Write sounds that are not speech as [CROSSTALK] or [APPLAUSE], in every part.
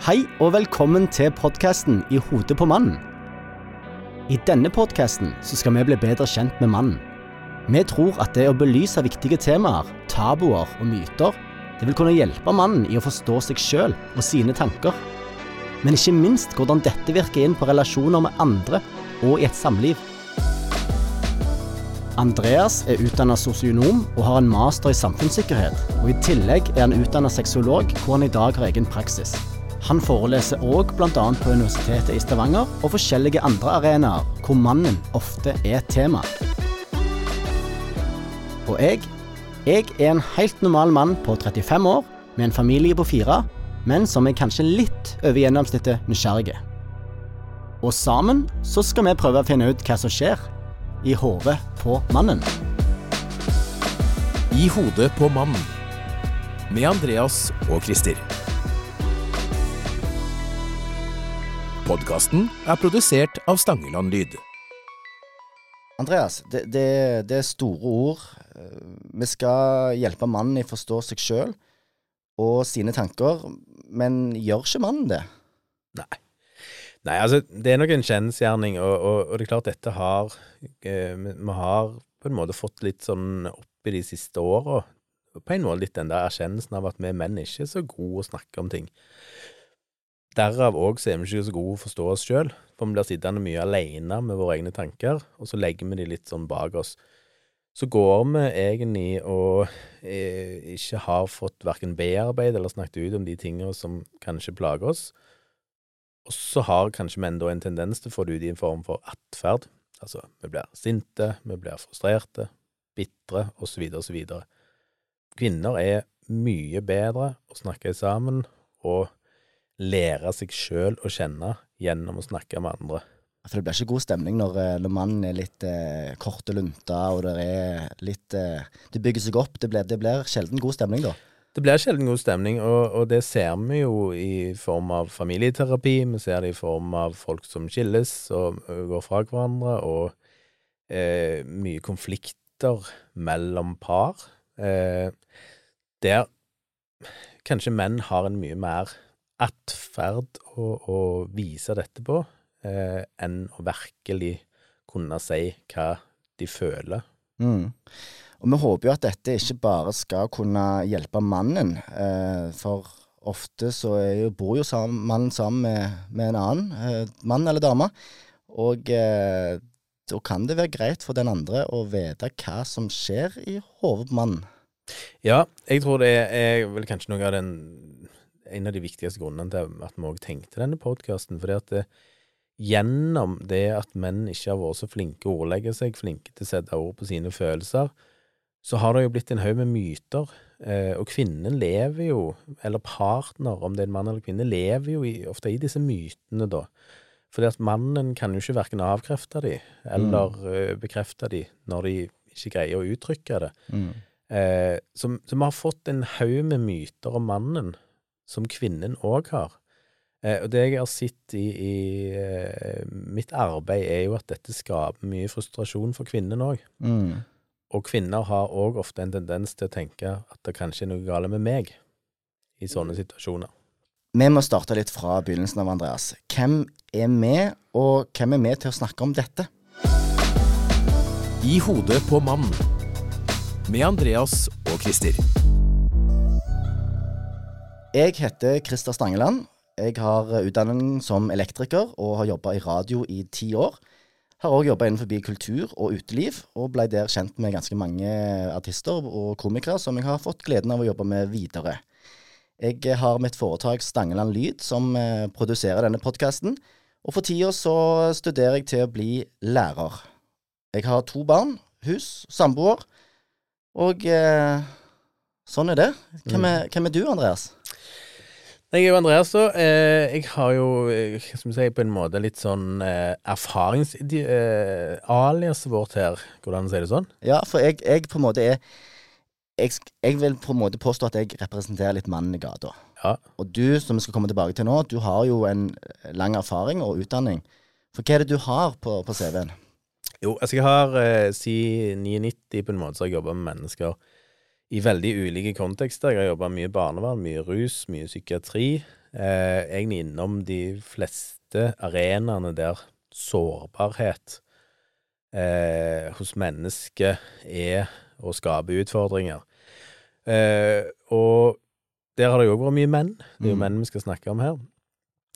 Hei og velkommen til podkasten I hodet på mannen. I denne podkasten skal vi bli bedre kjent med mannen. Vi tror at det å belyse viktige temaer, tabuer og myter, det vil kunne hjelpe mannen i å forstå seg sjøl og sine tanker. Men ikke minst hvordan dette virker inn på relasjoner med andre og i et samliv. Andreas er utdanna sosionom og har en master i samfunnssikkerhet. Og I tillegg er han utdanna sexolog, hvor han i dag har egen praksis. Han foreleser òg bl.a. på Universitetet i Stavanger og forskjellige andre arenaer hvor mannen ofte er tema. Og jeg, jeg er en helt normal mann på 35 år med en familie på fire, men som er kanskje litt over gjennomsnittet nysgjerrige. Og sammen så skal vi prøve å finne ut hva som skjer i hodet på mannen. I hodet på mannen. Med Andreas og Christer. Podkasten er produsert av Stangeland Lyd. Andreas, det, det, det er store ord. Vi skal hjelpe mannen i å forstå seg sjøl og sine tanker, men gjør ikke mannen det? Nei. Nei, altså, det er nok en kjensgjerning, og, og, og, det er klart dette har eh, Vi har på en måte fått litt sånn opp i de siste åra, på en måte litt den der erkjennelsen av at vi menn ikke er så gode å snakke om ting. Derav òg er vi ikke så gode å forstå oss sjøl, for vi blir sittende mye alene med våre egne tanker, og så legger vi de litt sånn bak oss. Så går vi egentlig og eh, ikke har fått verken bearbeidet eller snakket ut om de tingene som kanskje plager oss. Og så har kanskje menn da en tendens til å få det ut i en form for atferd. Altså, vi blir sinte, vi blir frustrerte, bitre, osv., osv. Kvinner er mye bedre å snakke sammen og lære seg sjøl å kjenne gjennom å snakke med andre. For det blir ikke god stemning når, eh, når mannen er litt eh, kort og lunta, og det er litt eh, Det bygger seg opp. Det blir, det blir sjelden god stemning da. Det blir sjelden god stemning, og, og, det ser vi jo i form av familieterapi. Vi ser det i form av folk som skilles og går fra hverandre, og eh, mye konflikter mellom par. Eh, der kanskje menn har en mye mer atferd å, å vise dette på, eh, enn å virkelig kunne si hva de føler. Mm. Og vi håper jo at dette ikke bare skal kunne hjelpe mannen, eh, for ofte så jo, bor jo sammen, mannen sammen med, med, en annen eh, mann eller dame. Og eh, da kan det være greit for den andre å vite hva som skjer i hodet på mannen. Ja, jeg tror det er vel kanskje noe av den en av de viktigste grunnene til at vi òg tenkte denne podkasten. For det, gjennom det at menn ikke har vært så flinke å ordlegge seg, flinke til å sette ord på sine følelser, så har det jo blitt en haug med myter. Eh, og kvinnen lever jo, eller partner, om det er en mann eller kvinne, lever jo i, ofte i disse mytene, da. Fordi at mannen kan jo ikke verken avkrefte de, eller mm. uh, bekrefte de, når de ikke greier å uttrykke det. Mm. Eh, så, så, vi har fått en haug med myter om mannen, som kvinnen òg har. Eh, og det jeg har sett i, i eh, mitt arbeid, er jo at dette skaper mye frustrasjon for kvinnen òg. Mm. Og kvinner har òg ofte en tendens til å tenke at det kanskje er noe galt med meg i sånne situasjoner. Vi må starte litt fra begynnelsen av, Andreas. Hvem er med, og hvem er med til å snakke om dette? I hodet på mannen. Med Andreas og Christer. Jeg heter Christer Stangeland. Jeg har utdanning som elektriker og har jobba i radio i ti år. Har òg jobba innenfor kultur og uteliv, og ble der kjent med ganske mange artister og komikere som jeg har fått gleden av å jobbe med videre. Jeg har mitt foretak Stangeland Lyd, som eh, produserer denne podkasten. Og for tida så studerer jeg til å bli lærer. Jeg har to barn, hus, samboer. Og eh, sånn er det. Hvem er, hvem er du, Andreas? Jeg er jo Andreas, da. Eh, jeg har jo, eh, skal vi si, på en måte litt sånn eh, erfarings-aliaset eh, vårt her. Hvordan sier det sånn? Ja, for jeg, jeg, på en måte er jeg, jeg, vil på en måte påstå at jeg representerer litt mannen i gata. Ja. Og du, som vi skal komme tilbake til nå, du har jo en lang erfaring og utdanning. For hva er det du har på, på CV-en? Jo, altså jeg har eh, siden 99 på en måte så har jeg jobba med mennesker i veldig ulike kontekster. Jeg har jobba mye barnevern, mye rus, mye psykiatri. eh, egentlig innom de fleste arenaene der sårbarhet eh, hos mennesket er å skape utfordringer. Eh, og der har det jo òg vært mye menn. Det er jo Mm. menn vi skal snakke om her.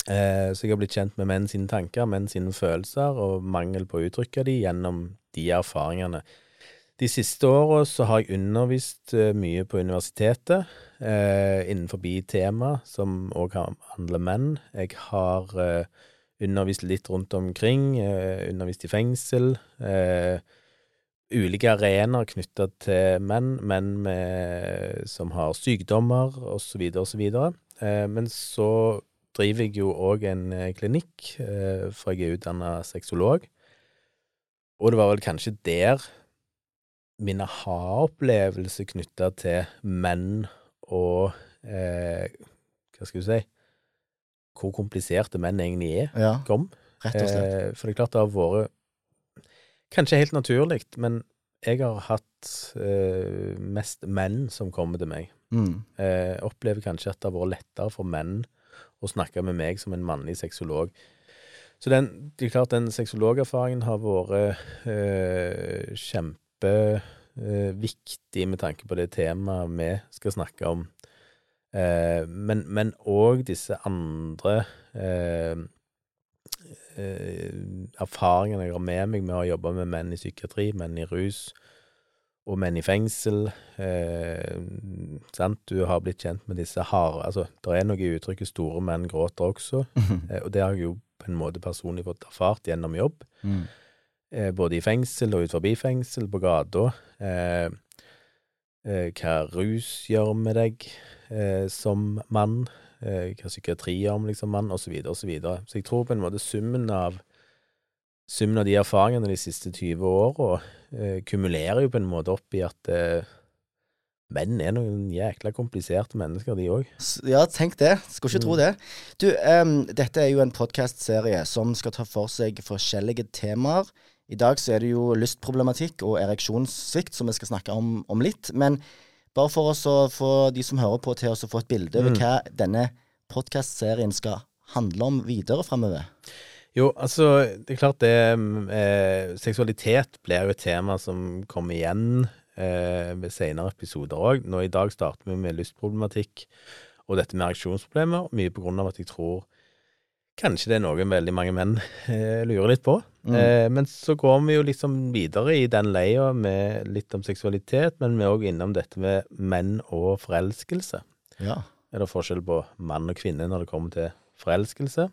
Eh, så jeg har blitt kjent med menn sine tanker, menn sine følelser, og mangel på å uttrykke de gjennom de erfaringene. De siste åra så har jeg undervist eh, mye på universitetet, eh, innenfor tema som òg handler menn. Jeg har eh, undervist litt rundt omkring, eh, undervist i fengsel. Eh, ulike arenaer knytta til menn, menn med, som har sykdommer, osv., osv. Eh, men så driver jeg jo òg en eh, klinikk, eh, for jeg er utdanna sexolog. Og det var vel kanskje der min aha-opplevelse knytta til menn og eh, Hva skal du si Hvor kompliserte menn egentlig er, Ja, kom. rett og slett. Eh, for det er klart det har vært Kanskje helt naturlig, men jeg har hatt eh, mest menn som kommer til meg. Mm. Eh, opplever kanskje at det har vært lettere for menn å snakke med meg som en mannlig sexolog. Så den, det er klart den sexologerfaringen har vært eh, kjempeviktig med tanke på det temaet vi skal snakke om. Eh, men òg disse andre eh, eh, erfaringene jeg har med meg med å jobbe med menn i psykiatri, menn i rus og menn i fengsel. Eh, sant? Du har blitt kjent med disse harde Altså, det er noe i uttrykket 'store menn gråter' også, [LAUGHS] eh, og det har jeg jo på en måte personlig fått erfart gjennom jobb. Mm. Eh, både i fengsel og ut forbi fengsel, på gata. Eh, eh, hva rus gjør med deg eh, som mann, eh, hva psykiatri gjør med deg som mann, osv., osv. Så, videre. så jeg tror på en måte summen av Summen av de erfaringene de siste 20 åra eh, kumulerer jo på en måte opp i at eh, menn er noen jækla kompliserte mennesker, de òg. Ja, tenk det. Skulle ikke tro Mm. det. Du, um, dette er jo en podkastserie som skal ta for seg forskjellige temaer. I dag så er det jo lystproblematikk og ereksjonssvikt som vi skal snakke om, om litt. Men bare for oss å få de som hører på, til oss å få et bilde over Mm. hva denne podkastserien skal handle om videre framover. Jo, altså, det er klart det mm, eh, Seksualitet blir jo et tema som kommer igjen eh, ved senere episoder òg. Nå i dag starter vi med lystproblematikk og dette med ereksjonsproblemer, mye på grunn av at jeg tror kanskje det er noe veldig mange menn eh, lurer litt på. Mm. Eh, men så går vi jo liksom videre i den leia med litt om seksualitet, men vi er òg innom dette med menn og forelskelse. Ja. Er det forskjell på mann og kvinne når det kommer til forelskelse?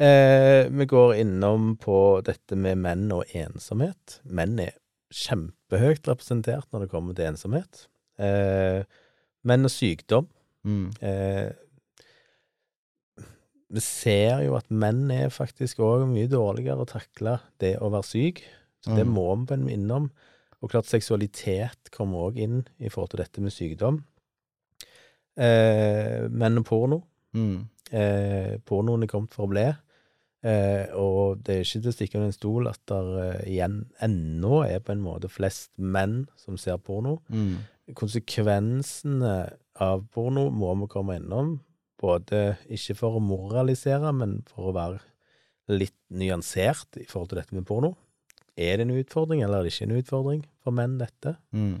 Eh, vi går innom på dette med menn og ensomhet. Menn er kjempehøyt representert når det kommer til ensomhet. Eh, menn og sykdom. Mm. Eh, vi ser jo at menn er faktisk òg mye dårligere å takle det å være syk. Så det Mm. må vi på en minne om. Og klart seksualitet kommer òg inn i forhold til dette med sykdom. Eh, og porno. Mm. Eh, pornoen er kommet for å bli. Eh, og det er ikke til å stikke under en stol at der eh, igjen ennå er på en måte flest menn som ser porno. Mm. Konsekvensene av porno må vi komme innom. Både ikke for å moralisere, men for å være litt nyansert i forhold til dette med porno. Er det en utfordring, eller er det ikke en utfordring for menn, dette? Mm.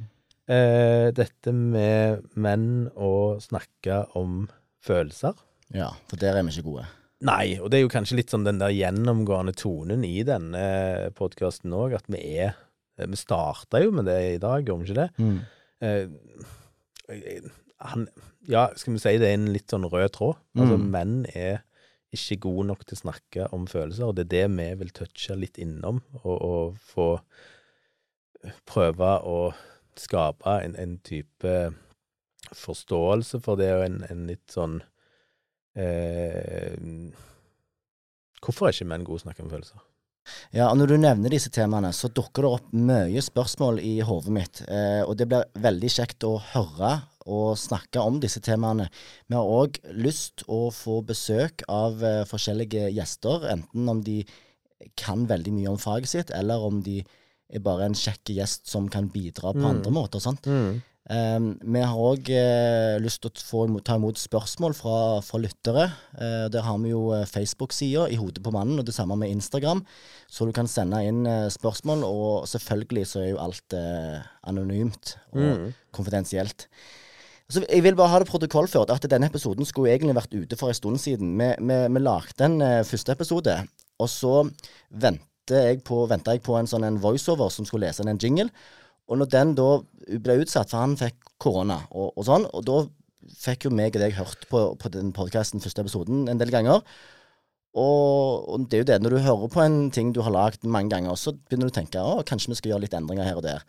Eh, dette med menn å snakke om følelser. Ja, for der er vi ikke gode. Nei, og det er jo kanskje litt sånn den der gjennomgående tonen i denne podkasten òg, at vi er Vi starta jo med det i dag, gjorde vi ikke det? Mm. Eh, han Ja, skal vi si det er en litt sånn rød tråd. Altså, Mm. menn er ikke gode nok til å snakke om følelser, og det er det vi vil touche litt innom, og, og få prøve å skape en, en type forståelse for det, og en, en litt sånn eh, Hvorfor er ikke menn gode til å snakke om følelser? Ja, og når du nevner disse temaene, så dukker det opp mye spørsmål i hodet mitt. Eh, og det blir veldig kjekt å høre og snakke om disse temaene. Vi har òg lyst å få besøk av eh, forskjellige gjester, enten om de kan veldig mye om faget sitt, eller om de er bare en kjekk gjest som kan bidra på Mm. andre måter. sant? Um, vi har òg uh, lyst til å få, ta imot spørsmål fra, fra lyttere. Uh, der har vi jo uh, Facebook-sida i Hodet på mannen, og det samme med Instagram. Så du kan sende inn uh, spørsmål, og selvfølgelig så er jo alt uh, anonymt og konfidensielt. Så jeg vil bare ha det protokollført at denne episoden skulle egentlig vært ute for en stund siden. Vi, vi, vi lagde en uh, første episode, og så venta jeg jeg på en sånn en voiceover som skulle lese en jingle. Og når den da ble utsatt, for han fikk korona og, og sånn, og da fikk jo meg og deg hørt på, på den podkasten, første episoden, en del ganger. Og, og det er jo det, når du hører på en ting du har lagd mange ganger, så begynner du å tenke å, kanskje vi skal gjøre litt endringer her og der.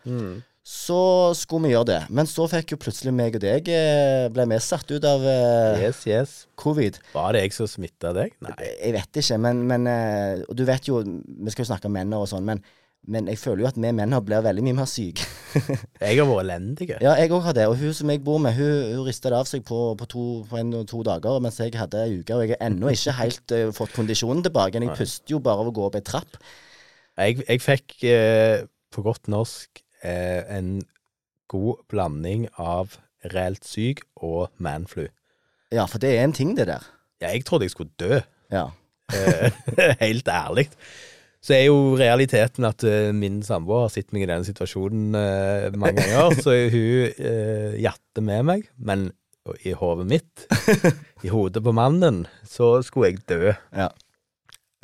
Så skulle vi gjøre det. Men så fikk jo plutselig meg og deg eh, ble vi satt ut av eh, Yes, yes. covid. Var det jeg som smitta deg? Nei. Jeg vet ikke, men, men eh, du vet jo, vi skal jo snakke om menn og sånn, men, men jeg føler jo at vi menn blir veldig mye mer syke. [LAUGHS] Jeg har vært elendig. ja, jeg òg har det. Og hun som jeg bor med, hun, hun rista det av seg på, på, to, på en to dager, mens jeg hadde ei uke. Og jeg har ennå ikke helt uh, fått kondisjonen tilbake. Jeg puster jo bare av å gå opp ei trapp. Jeg, jeg fikk uh, på godt norsk eh, en god blanding av reelt syk og manflu. Ja, for det er en ting, det der. Ja, jeg trodde jeg skulle dø. Ja. Eh, [LAUGHS] Helt ærlig. Så er jo realiteten at eh, min samboer har sett meg i denne situasjonen eh, mange ganger, så hun jatter med meg, men i hodet mitt, [LAUGHS] i hodet på mannen, så skulle jeg dø. ja.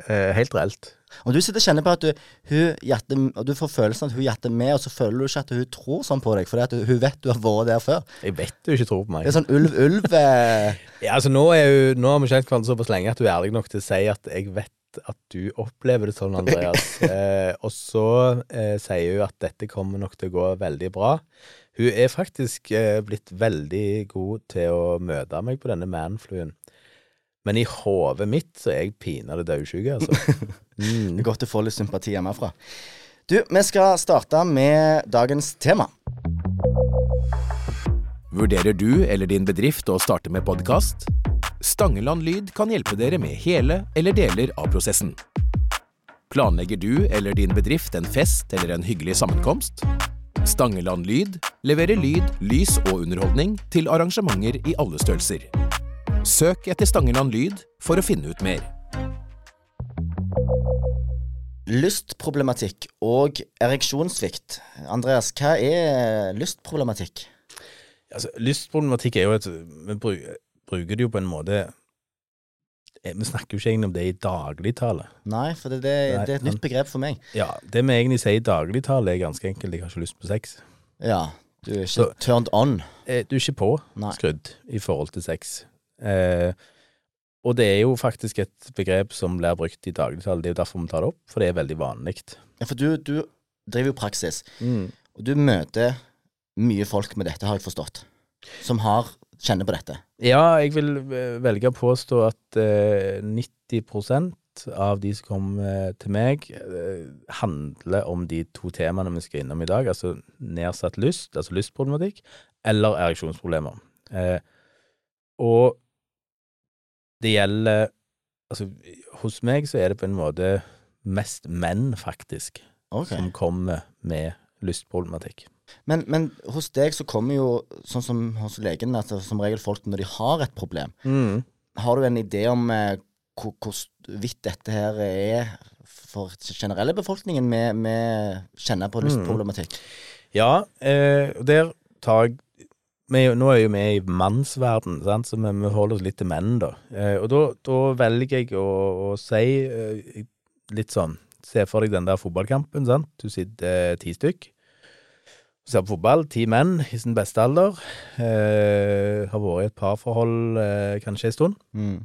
Eh, helt reelt. Og du sitter og kjenner på at du, hun jatter, du får følelsen at hun jatter med, og så føler du ikke at hun tror sånn på deg, fordi hun vet du har vært der før. Jeg vet du ikke tror på meg. Det er sånn ulv-ulv eh, [LAUGHS] Ja, altså nå, er hun nå har vi kjent hverandre såpass lenge at hun er ærlig nok til å si at jeg vet at du opplever det sånn, Andreas. [LAUGHS] eh, og så eh, sier hun at dette kommer nok til å gå veldig bra. Hun er faktisk eh, blitt veldig god til å møte meg på denne manfluen. Men i hodet mitt så er jeg pinadø daudsjuk, altså. Det [LAUGHS] Mm. er godt å få litt sympati hjemmefra. Du, vi skal starte med dagens tema. Vurderer du eller din bedrift å starte med podkast? Stangeland Lyd kan hjelpe dere med hele eller deler av prosessen. Planlegger du eller din bedrift en fest eller en hyggelig sammenkomst? Stangeland Lyd leverer lyd, lys og underholdning til arrangementer i alle størrelser. Søk etter Stangeland Lyd for å finne ut mer. Lystproblematikk og ereksjonssvikt. Andreas, hva er lystproblematikk? Altså, lystproblematikk er jo et Vi bruker det jo på en måte eh, Vi snakker jo ikke egentlig om det i dagligtale. Nei, for det, det, Nei, det er et nytt begrep for meg. Ja, det vi egentlig sier i dagligtale, er ganske enkelt. Jeg har ikke lyst på sex. Ja, du er ikke Så- turned on. Eh, Du er ikke på Nei. skrudd i forhold til sex. Eh, og det er jo faktisk et begrep som blir brukt i dagligtale. Det er jo derfor vi tar det opp, for det er veldig vanlig. Ja, for du, du driver jo praksis, og du møter mye folk med dette, har jeg forstått, som har, kjenner på dette. Ja, jeg vil eh, velge å påstå at eh, 90% av de som kommer eh, til meg, eh, handler om de to temaene vi skal innom i dag. Altså nedsatt lyst, altså lystproblematikk, eller ereksjonsproblemer. Eh, og det gjelder Altså, hos meg så er det på en måte mest menn, faktisk, okay. som kommer med lystproblematikk. Men, men hos deg så kommer jo, sånn som hos legen, at er som regel folk når de har et problem. Har du en idé om eh, hvor, hvor vidt dette her er for generelle befolkningen med, med kjenne på lystproblematikk? Ja, eh, der tar jeg vi, Nå er jo vi i mannsverden, sant? så vi, vi holder oss litt til menn, da. Eh, og da, da velger jeg å, å si eh, litt sånn Se for deg den der fotballkampen, sant. Du sitter eh, ti stykk. Ser på fotball. Ti menn i sin beste alder. Eh, har vært i et parforhold eh, kanskje en stund. Mm.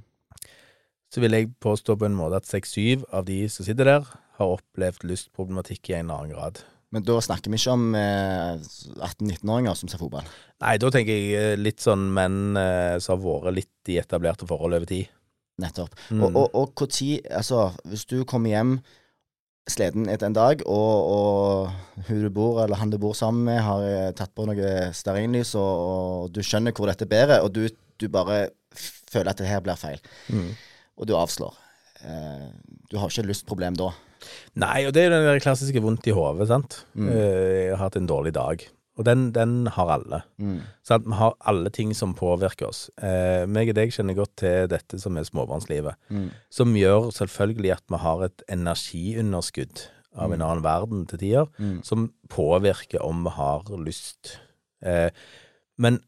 Så vil jeg påstå på en måte at seks-syv av de som sitter der, har opplevd lystproblematikk i en eller annen grad. Men da snakker vi ikke om eh, 18-19-åringer som ser fotball. Nei, da tenker jeg eh, litt sånn menn eh, som har vært litt i etablerte forhold over tid. Nettopp. Mm. Og, og, og hvor tid Altså, hvis du kommer hjem sliten etter en dag, og, og hun du bor, eller han du bor sammen med, har eh, tatt på noe stearinlys, og, og du skjønner hvor dette bærer, og du, du bare føler at det her blir feil, Mm. og du avslår. Eh, du har ikke lystproblem da. Nei, og det er jo den klassiske vondt i hodet, sant. Mm. Eh, Jeg har hatt en dårlig dag. Og den, den har alle. Mm. Sant? Vi har alle ting som påvirker oss. Eh, meg og deg kjenner godt til dette som er småbarnslivet, Mm. som gjør selvfølgelig at vi har et energiunderskudd av en Mm. annen verden til tider, Mm. som påvirker om vi har lyst. Eh, men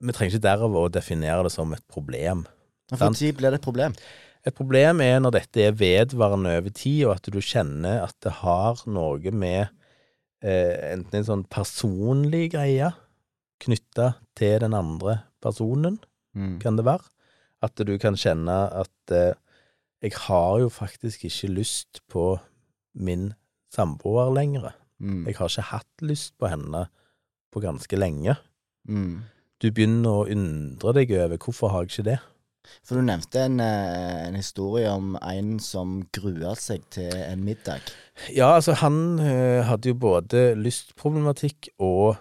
vi trenger ikke derav å definere det som et problem. Ja. For tid blir det et problem. Et problem er når dette er vedvarende over tid, og at du kjenner at det har noe med eh, enten en sånn personlig greie knytta til den andre personen, Mm. kan det være. At du kan kjenne at eh, jeg har jo faktisk ikke lyst på min samboer lenger. Mm. Jeg har ikke hatt lyst på henne på ganske lenge. Mm. Du begynner å undre deg over hvorfor har jeg ikke det. For du nevnte en, eh, en historie om en som grua seg til en middag. Ja, altså han eh, hadde jo både lystproblematikk og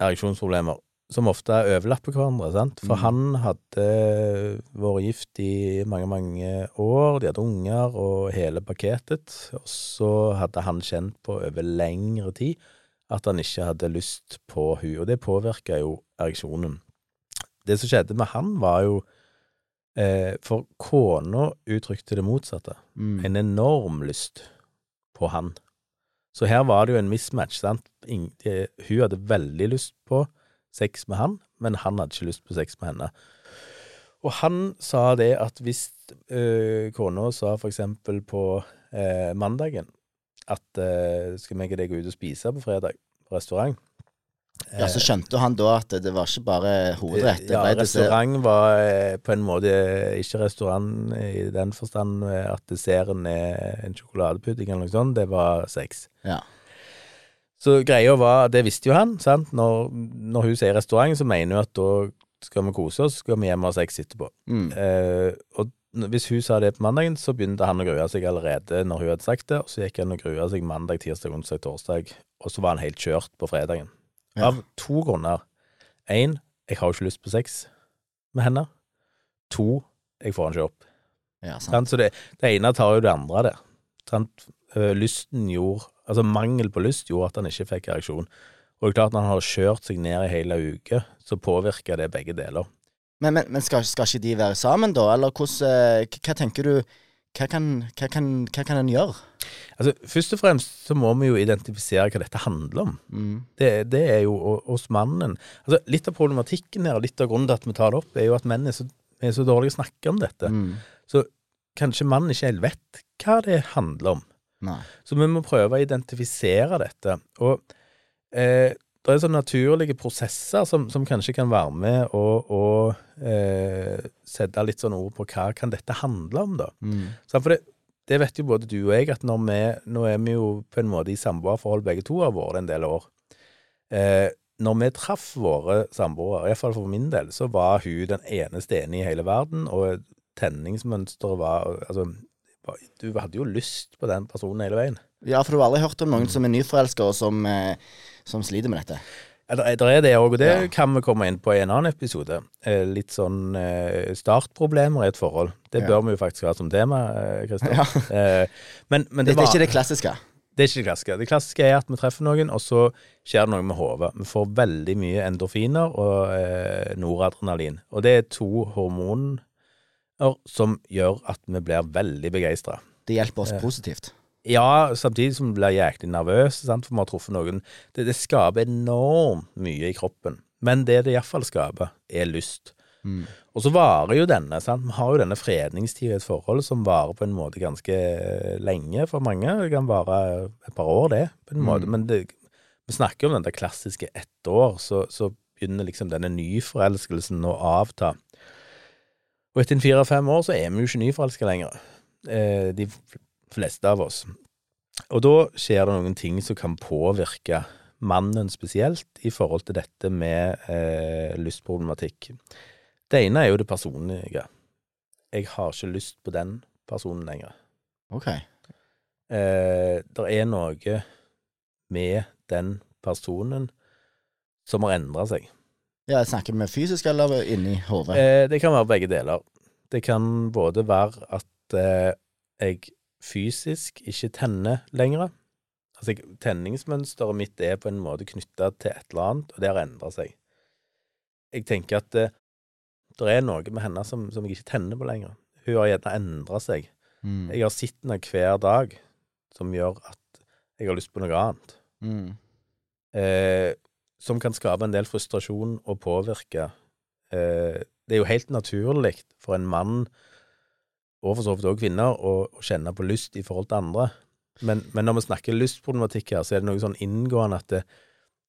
ereksjonsproblemer, som ofte overlapper hverandre, sant. For Mm. han hadde vært gift i mange, mange år, de hadde unger og hele pakketet, og så hadde han kjent på over lengre tid at han ikke hadde lyst på hun, og det påvirka jo ereksjonen. Det som skjedde med han, var jo eh, For kona uttrykte det motsatte Mm. en enorm lyst på han. Så her var det jo en mismatch, sant. Hun hadde veldig lyst på sex med han, men han hadde ikke lyst på sex med henne. Og han sa det at hvis øh, kona sa for eksempel på eh, mandagen at eh, skal vi og deg gå ut og spise på fredag på restaurant Ja, Så skjønte han da at det var ikke bare hovedrett. ja, restaurant var eh, på en måte ikke restaurant i den forstand at desserten er en sjokoladepudding eller noe sånt, det var sex. Ja. Så greia var, det visste jo han, sant, når, når hun sier restaurant, så mener hun at da skal vi kose oss, skal vi hjem og ha sex etterpå. Mm. Eh, og hvis hun sa det på mandagen, så begynte han å grue seg allerede når hun hadde sagt det, og så gikk han og grua seg mandag, tirsdag, onsdag, torsdag, og så var han helt kjørt på fredagen. Ja. Av to grunner. Én, jeg har jo ikke lyst på sex med henne. To, jeg får han ikke opp. ja, sant. Så det, det ene tar jo det andre, det. Sant? Eh, Lysten gjorde Altså mangel på lyst gjorde at han ikke fikk ereksjon. Og det er klart, når han har kjørt seg ned i hele uke, så påvirker det begge deler. Men, men, men skal, skal ikke de være sammen, da? Eller hvordan eh, Hva tenker du Hva kan, hva kan, hva kan en gjøre? Altså, Først og fremst så må vi jo identifisere hva dette handler om. Mm. Det, det er jo hos mannen Altså, Litt av problematikken her, og litt av grunnen til at vi tar det opp, er jo at menn er så, er så dårlige å snakke om dette. Mm. Så kanskje mannen ikke helt vet hva det handler om. Nei. Så vi må prøve å identifisere dette. Og eh, det er sånne naturlige prosesser som, som kanskje kan være med og, og eh, sette litt sånn ord på hva kan dette handle om, da. Mm. For det, det vet jo både du og jeg, at når vi, nå er vi jo på en måte i samboerforhold begge to har vært en del år. Eh, når vi traff våre samboere, iallfall for min del, så var hun den eneste ene i hele verden, og tenningsmønsteret var Altså, du hadde jo lyst på den personen hele veien. Ja, for du har aldri hørt om noen som er nyforelska, og som, eh, som sliter med dette? Ja, Det er- det òg, og det Ja. kan vi komme inn på i en annen episode. Eh, litt sånn eh, startproblemer i et forhold. Det Ja. bør vi jo faktisk ha som tema, Kristian. Ja. Eh, men, men Det, det, det er ikke det klassiske. det er ikke det klassiske. Det klassiske er at vi treffer noen, og så skjer det noe med hodet. Vi får veldig mye endorfiner og eh, noradrenalin. Og det er to hormoner som gjør at vi blir veldig begeistra. Det hjelper oss Ja. positivt. Ja, samtidig som du blir jæklig nervøs, sant? for vi har truffet noen. Det, det skaper enormt mye i kroppen. Men det det iallfall skaper, er lyst. Mm. Og så varer jo denne. sant? Vi har jo denne fredningstida i et forhold som varer på en måte ganske lenge for mange. Det kan vare et par år, det, på en måte. Mm. Men det, vi snakker om den der klassiske ett år, så, så begynner liksom denne nyforelskelsen å avta. Og etter en fire-fem år så er vi jo ikke nyforelska lenger, eh, de fleste av oss. Og da skjer det noen ting som kan påvirke mannen spesielt i forhold til dette med eh, lystproblematikk. Det ene er jo det personlige. Jeg har ikke lyst på den personen lenger. OK. Eh, det er noe med den personen som har endra seg. Ja, Snakker med fysisk eller inni hodet? Eh, det kan være begge deler. Det kan både være at eh, jeg fysisk ikke tenner lenger. Altså, tenningsmønsteret mitt er på en måte knytta til et eller annet, og det har endra seg. Jeg tenker at det, det er noe med henne som, som jeg ikke tenner på lenger. Hun har gjerne endra seg. Mm. Jeg har sett henne hver dag som gjør at jeg har lyst på noe annet. Mm. Eh, som kan skape en del frustrasjon og påvirke. Eh, det er jo helt naturlig for en mann, og for så vidt også kvinner, å, kjenne på lyst i forhold til andre. Men, men når vi snakker lystproblematikk her, så er det noe sånn inngående at det,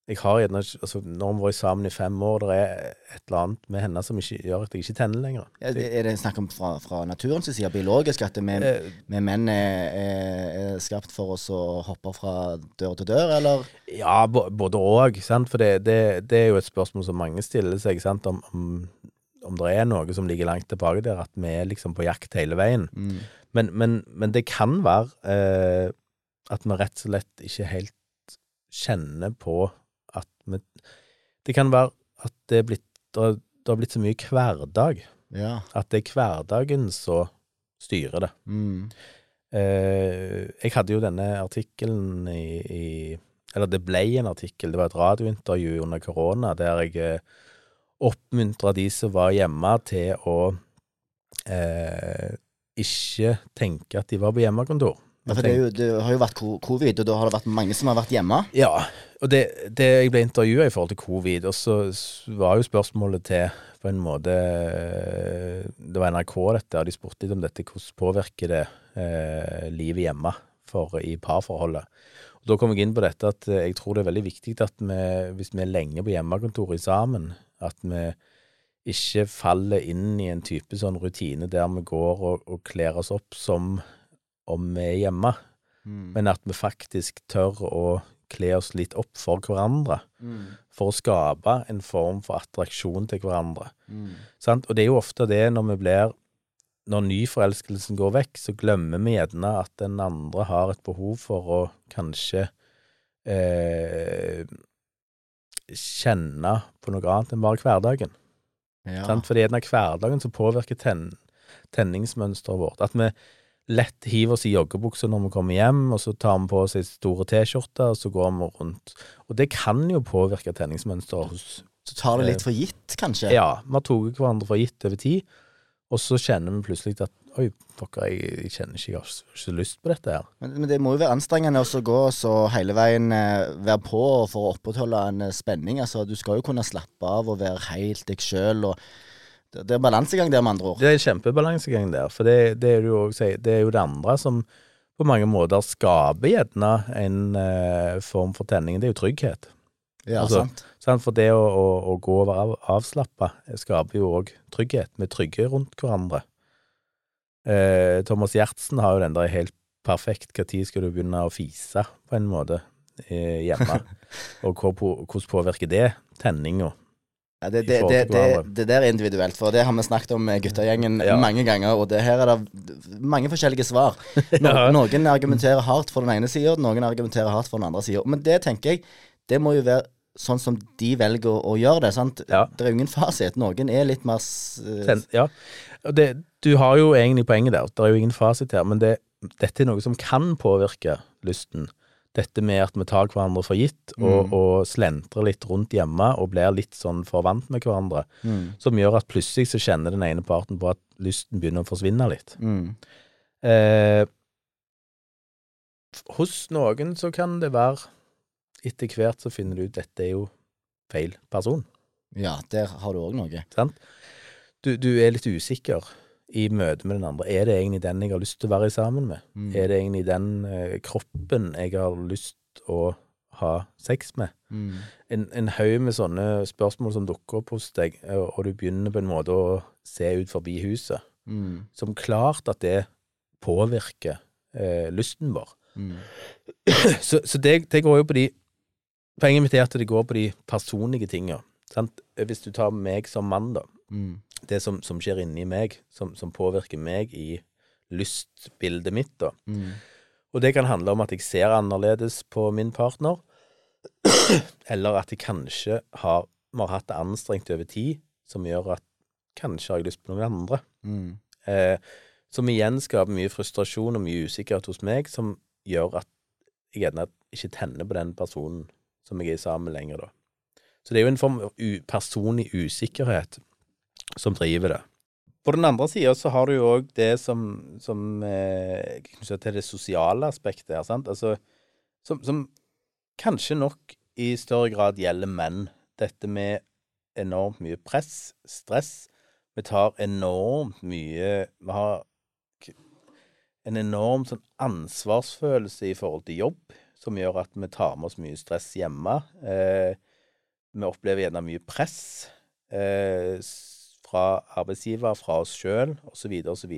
jeg har gjerne altså, Når vi vært sammen i fem år, det er et eller annet med henne som ikke gjør at jeg ikke tenner lenger. Ja, er det snakk om fra, fra naturens side, biologisk, at vi, Eh, vi menn er, er, er skapt for oss å hoppe fra dør til dør, eller? Ja, både sant. For det, det, det er jo et spørsmål som mange stiller seg, sant. Om, om, om det er noe som ligger langt tilbake der, at vi er liksom på jakt hele veien. Mm. Men, men, men det kan være eh, at vi rett og slett ikke helt kjenner på at vi Det kan være at det er blitt Det det har blitt så mye hverdag. Ja. At det er hverdagen som styrer det. Mm. Eh, jeg hadde jo denne artikkelen i, i Eller det ble en artikkel, det var et radiointervju under korona der jeg eh, oppmuntra de som var hjemme, til å eh, ikke tenke at de var på hjemmekontor. Ja, for det, jo, det har jo vært covid, og da har det vært mange som har vært hjemme. Ja, og det, det jeg ble intervjua i forhold til covid, og så var jo spørsmålet til på en måte Det var NRK, dette, og de spurte litt om dette. Hvordan påvirker det eh, livet hjemme for, i parforholdet? Og Da kom jeg inn på dette at eh, jeg tror det er veldig viktig at vi, hvis vi er lenge på hjemmekontoret sammen, at vi ikke faller inn i en type sånn rutine der vi går og, og kler oss opp som om vi er hjemme Mm. men at vi faktisk tør å kle oss litt opp for hverandre. Mm. For å skape en form for attraksjon til hverandre. Mm. Sant? Og det er jo ofte det når vi blir Når nyforelskelsen går vekk, så glemmer vi gjerne at den andre har et behov for å kanskje eh, kjenne på noe annet enn bare hverdagen. Ja. Sant? For det er gjerne hverdagen som påvirker ten, tenningsmønsteret vårt. At vi lett hiver oss i joggebuksa når vi kommer hjem, og så tar vi på oss ei store T-skjorte, og så går vi rundt. Og det kan jo påvirke tenningsmønsteret hos Så tar det litt for gitt, kanskje. Ja, vi har tatt hverandre for gitt over tid, og så kjenner vi plutselig at Oi, dere, jeg, jeg kjenner ikke, jeg har ikke lyst på dette her. Men, men det må jo være anstrengende å gå så hele veien eh, være på for å opprettholde en eh, spenning. Altså, du skal jo kunne slappe av og være helt deg sjøl. Det, det er balansegang der, med andre ord. Det er kjempebalansegang der, for det, det, er jo, det er jo det andre som på mange måter skaper gjerne en uh, form for tenning. Det er jo trygghet. Ja, altså, sant. Sant? For det å, å, å gå og være av, avslappa skaper jo òg trygghet. Vi er trygge rundt hverandre. Eh, Thomas Gjertsen har jo den der helt perfekt Når skal du begynne å fise, på en måte, eh, hjemme? [LAUGHS] og hvor, på- hvordan påvirker det tenninga? Ja, det, det, det, det, det der er individuelt, for det har vi snakket om med guttegjengen Ja. mange ganger. Og det her er det mange forskjellige svar. [LAUGHS] No, Ja. Noen argumenterer hardt for den ene sida, noen argumenterer hardt for den andre sida. Men det tenker jeg, det må jo være sånn som de velger å, å gjøre det. sant? Det er jo ingen fasit. Noen er litt mer Ten, ja. Det, du har jo egentlig poenget der. Det er jo ingen fasit her. Men det, dette er noe som kan påvirke lysten. Dette med at vi tar hverandre for gitt, og, Mm. og slentrer litt rundt hjemme og blir litt sånn for vant med hverandre. mm, Som gjør at plutselig så kjenner den ene parten på at lysten begynner å forsvinne litt. mm. Eh, hos noen så kan det være Etter hvert så finner du ut dette er jo feil person. Ja, der har du òg noe. Sant? Du, du er litt usikker i møte med den andre. Er det egentlig den jeg har lyst til å være sammen med? Mm. Er det egentlig den eh, kroppen jeg har lyst å ha sex med? Mm. En, en haug med sånne spørsmål som dukker opp hos deg, og, og du begynner på en måte å se ut forbi huset. Mm. Som klart at det påvirker eh, lysten vår. Mm. [CLEARS THROAT] Så, så det, det går jo på de Poenget mitt er at det går på de personlige tinga. Hvis du tar meg som mann, da. Mm. Det som, som skjer inni meg, som, som påvirker meg i lystbildet mitt, da. Mm. Og det kan handle om at jeg ser annerledes på min partner, [CLEARS THROAT] eller at jeg kanskje har, vi har hatt det anstrengt over tid, som gjør at kanskje har jeg lyst på noen andre. Mm. Eh, som igjen skaper mye frustrasjon og mye usikkerhet hos meg, som gjør at jeg gjerne ikke tenner på den personen som jeg er sammen med lenger, da. Så det er jo en form personlig usikkerhet som driver det. På den andre sida så har du jo òg det som, som eh, til det sosiale aspektet her, sant. Altså, som, som kanskje nok i større grad gjelder menn. Dette med enormt mye press, stress. Vi tar enormt mye Vi har en enorm sånn ansvarsfølelse i forhold til jobb, som gjør at vi tar med oss mye stress hjemme. Eh, vi opplever gjerne mye press eh, fra arbeidsgiver, fra oss sjøl, osv., osv.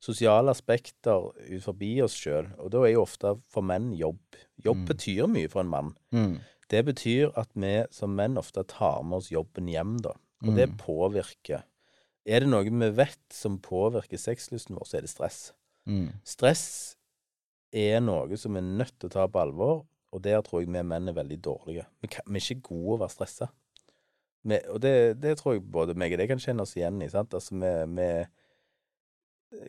Sosiale aspekter ut forbi oss sjøl. Og da er jo ofte for menn jobb. Jobb Mm. betyr mye for en mann. Mm. Det betyr at vi som menn ofte tar med oss jobben hjem, da. Og det Mm. påvirker. Er det noe vi vet som påvirker sexlysten vår, så er det stress. Mm. Stress er noe som vi er nødt til å ta på alvor, og der tror jeg vi menn er veldig dårlige. Vi, kan, vi er ikke gode å være stressa. Vi, og det, det tror jeg både meg og deg kan kjenne oss igjen i. sant? Altså, med, med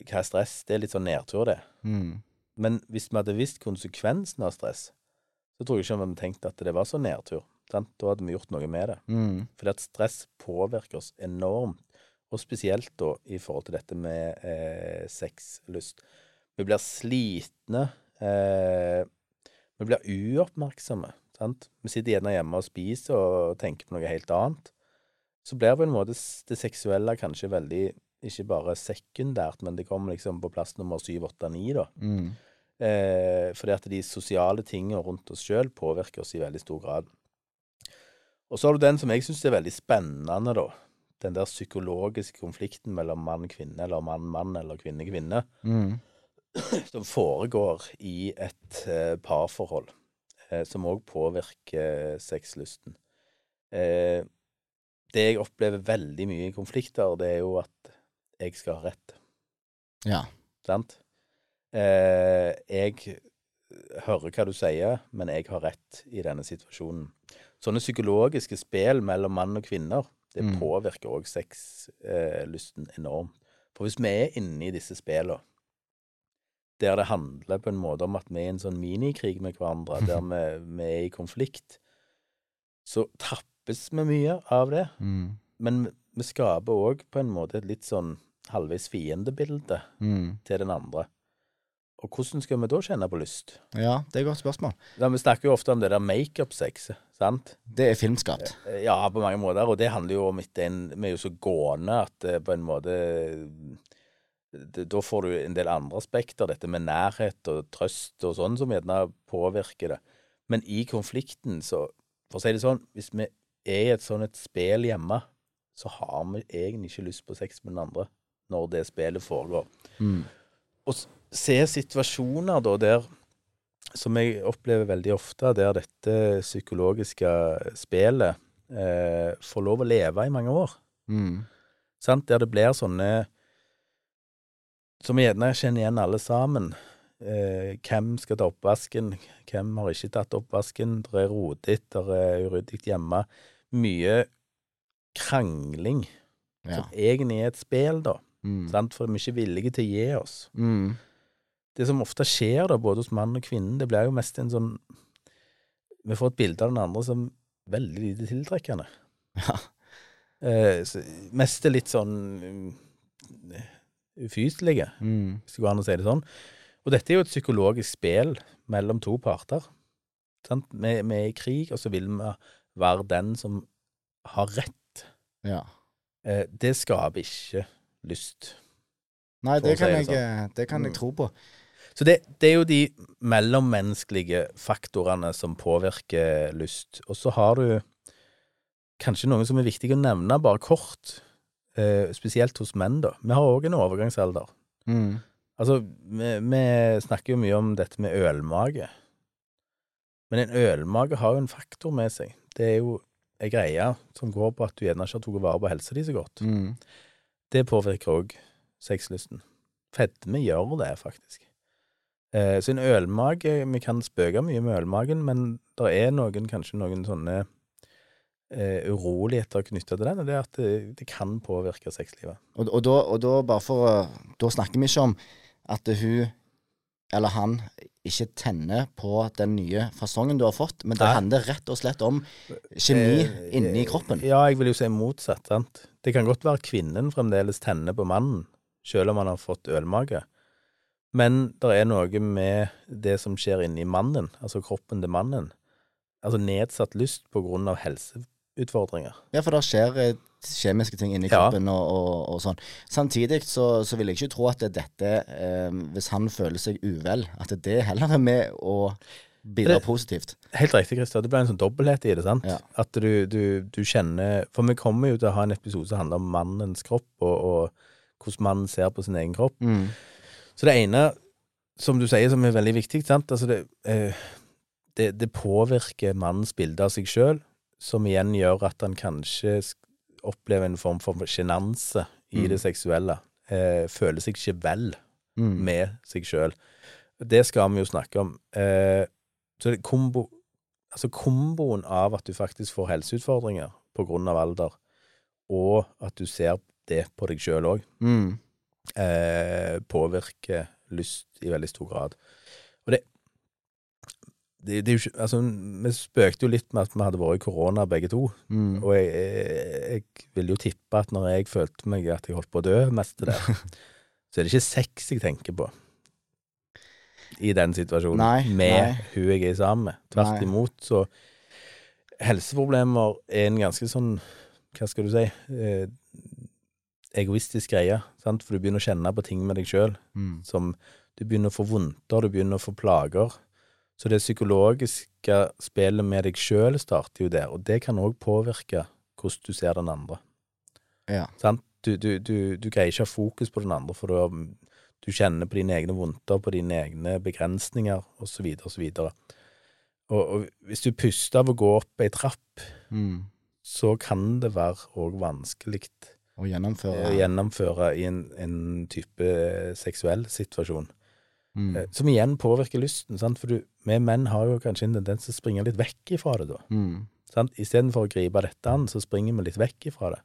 Hva er stress? Det er litt sånn nedtur, det. Mm. Men hvis vi hadde visst konsekvensen av stress, så tror jeg ikke vi hadde tenkt at det var så nedtur. Sant? Da hadde vi gjort noe med det. Mm. Fordi at stress påvirker oss enormt, og spesielt da i forhold til dette med eh, sexlyst. Vi blir slitne. Eh, vi blir uoppmerksomme. Sant? Vi sitter gjerne hjemme og spiser og tenker på noe helt annet. Så blir på en måte det seksuelle kanskje veldig ikke bare sekundært, men det kommer liksom på plass nummer syv, åtte, ni, da. Mm. Eh, fordi at de sosiale tingene rundt oss sjøl påvirker oss i veldig stor grad. Og så har du den som jeg syns er veldig spennende, da. Den der psykologiske konflikten mellom mann-kvinne, eller mann-mann, eller kvinne-kvinne, Mm. som foregår i et eh, parforhold, som òg påvirker sexlysten. Eh, det jeg opplever veldig mye i konflikter, det er jo at jeg skal ha rett. Ja. Sant? Eh, jeg hører hva du sier, men jeg har rett i denne situasjonen. Sånne psykologiske spill mellom mann og kvinner, det Mm. påvirker òg sexlysten enormt. For hvis vi er inne i disse spillene, der det handler på en måte om at vi er i en sånn minikrig med hverandre, der vi, vi er i konflikt, så tappes vi mye av det. Mm. Men vi skaper òg på en måte et litt sånn halvveis fiendebilde Mm. til den andre. Og hvordan skal vi da kjenne på lyst? Ja, det er et godt spørsmål. Da, vi snakker jo ofte om det der makeup-sexet, sant? Det er filmskapt. Eh, Ja, på mange måter, og det handler jo om at vi er jo så gående at eh, på en måte det, Da får du en del andre aspekter, dette med nærhet og trøst og sånn, som gjerne påvirker det. Men i konflikten, så For å si det sånn, hvis vi er i et sånt et spel hjemme, så har vi egentlig ikke lyst på sex med den andre når det spillet foregår. Mm. Og se situasjoner da der som jeg opplever veldig ofte, der dette psykologiske spelet eh, får lov å leve i mange år. Mm. Sant? Der det blir sånne som vi gjerne kjenner igjen alle sammen. Eh, hvem skal ta oppvasken? Hvem har ikke tatt oppvasken? Det er rodete, det er uryddig hjemme. Mye krangling, Ja. som egentlig er et spill, da. Mm. For vi er ikke villige til å gi oss. Mm. det som ofte skjer da, både hos mann og kvinne, det blir jo mest en sånn Vi får et bilde av den andre som veldig lite tiltrekkende. Ja. Eh, mest er litt sånn ufyselige, Mm. hvis det går an å si det sånn. Og dette er jo et psykologisk spill mellom to parter. Sant? Vi, vi er i krig, og så vil vi være den som har rett. ja. Eh, det skaper ikke lyst. Nei, det kan, si jeg, det eh, det kan jeg Mm. tro på. Så det, det er jo de mellommenneskelige faktorene som påvirker lyst. Og så har du kanskje noe som er viktig å nevne, bare kort. Eh, spesielt hos menn, da. Vi har òg en overgangsalder. Mm. Altså, vi, vi snakker jo mye om dette med ølmage. Men en ølmage har jo en faktor med seg. Det er jo ei greie som går på at du gjerne ikke har tatt vare på helsa di så godt. Mm. Det påvirker òg sexlysten. Fedme gjør det, faktisk. Eh, så en ølmage Vi kan spøke mye med ølmagen, men det er noen, kanskje noen sånne eh, uroligheter knytta til den, og det er at det, det kan påvirke sexlivet. Og, og, da, og da, bare for Da snakker vi ikke om at hun eller han ikke tenner på den nye fasongen du har fått, men det Nei. handler rett og slett om kjemi Eh, inni kroppen. Ja, jeg vil jo si motsatt, sant. Det kan godt være kvinnen fremdeles tenner på mannen, selv om han har fått ølmage. Men det er noe med det som skjer inni mannen, altså kroppen til mannen. Altså nedsatt lyst på grunn av helseutfordringer. Ja, for det skjer eh, kjemiske ting inni Ja. kroppen og, og, og sånn. Samtidig så, så vil jeg ikke tro at det, dette, eh, hvis han føler seg uvel, at det heller er med å bidra Det- positivt. Helt riktig, Christer. Det blir en sånn dobbelthet i det, sant? Ja. At du, du, du kjenner For vi kommer jo til å ha en episode som handler om mannens kropp, og, og hvordan mannen ser på sin egen kropp. Mm. Så det ene, som du sier, som er veldig viktig, sant? Altså det, eh, det, det påvirker mannens bilde av seg sjøl, som igjen gjør at han kanskje opplever en form for sjenanse i Mm. det seksuelle. Eh, føler seg ikke vel Mm. med seg sjøl. Det skal vi jo snakke om. Eh, så det kombo, altså komboen av at du faktisk får helseutfordringer av alder, og at du ser det på deg sjøl òg, Mm. eh, påvirker lyst i veldig stor grad. Det, det, Altså, vi spøkte jo litt med at vi hadde vært i korona begge to, Mm. og jeg, jeg, jeg vil jo tippe at når jeg følte meg at jeg holdt på å dø mest til det, [LAUGHS] så er det ikke sex jeg tenker på i den situasjonen Nei, med nei. hun jeg er sammen med. Tvert Nei. imot, så Helseproblemer er en ganske sånn, hva skal du si, eh, egoistisk greie, sant? for du begynner å kjenne på ting med deg sjøl Mm. som Du begynner å få vondter, du begynner å få plager. Så det psykologiske spillet med deg sjøl starter jo der, og det kan òg påvirke hvordan du ser den andre. Ja. Sant? Du, du, du, du greier ikke å ha fokus på den andre, for du, du kjenner på dine egne vondter, på dine egne begrensninger, osv., osv. Og, og hvis du puster av å gå opp ei trapp, Mm. så kan det være òg vanskelig Å gjennomføre å gjennomføre i en, en type seksuell situasjon. Mm. Eh, Som igjen påvirker lysten, sant? for du, vi menn har jo kanskje en tendens til å springe litt vekk ifra det, da. Mm. Sant? Istedenfor å gripe dette an, så springer vi litt vekk ifra det.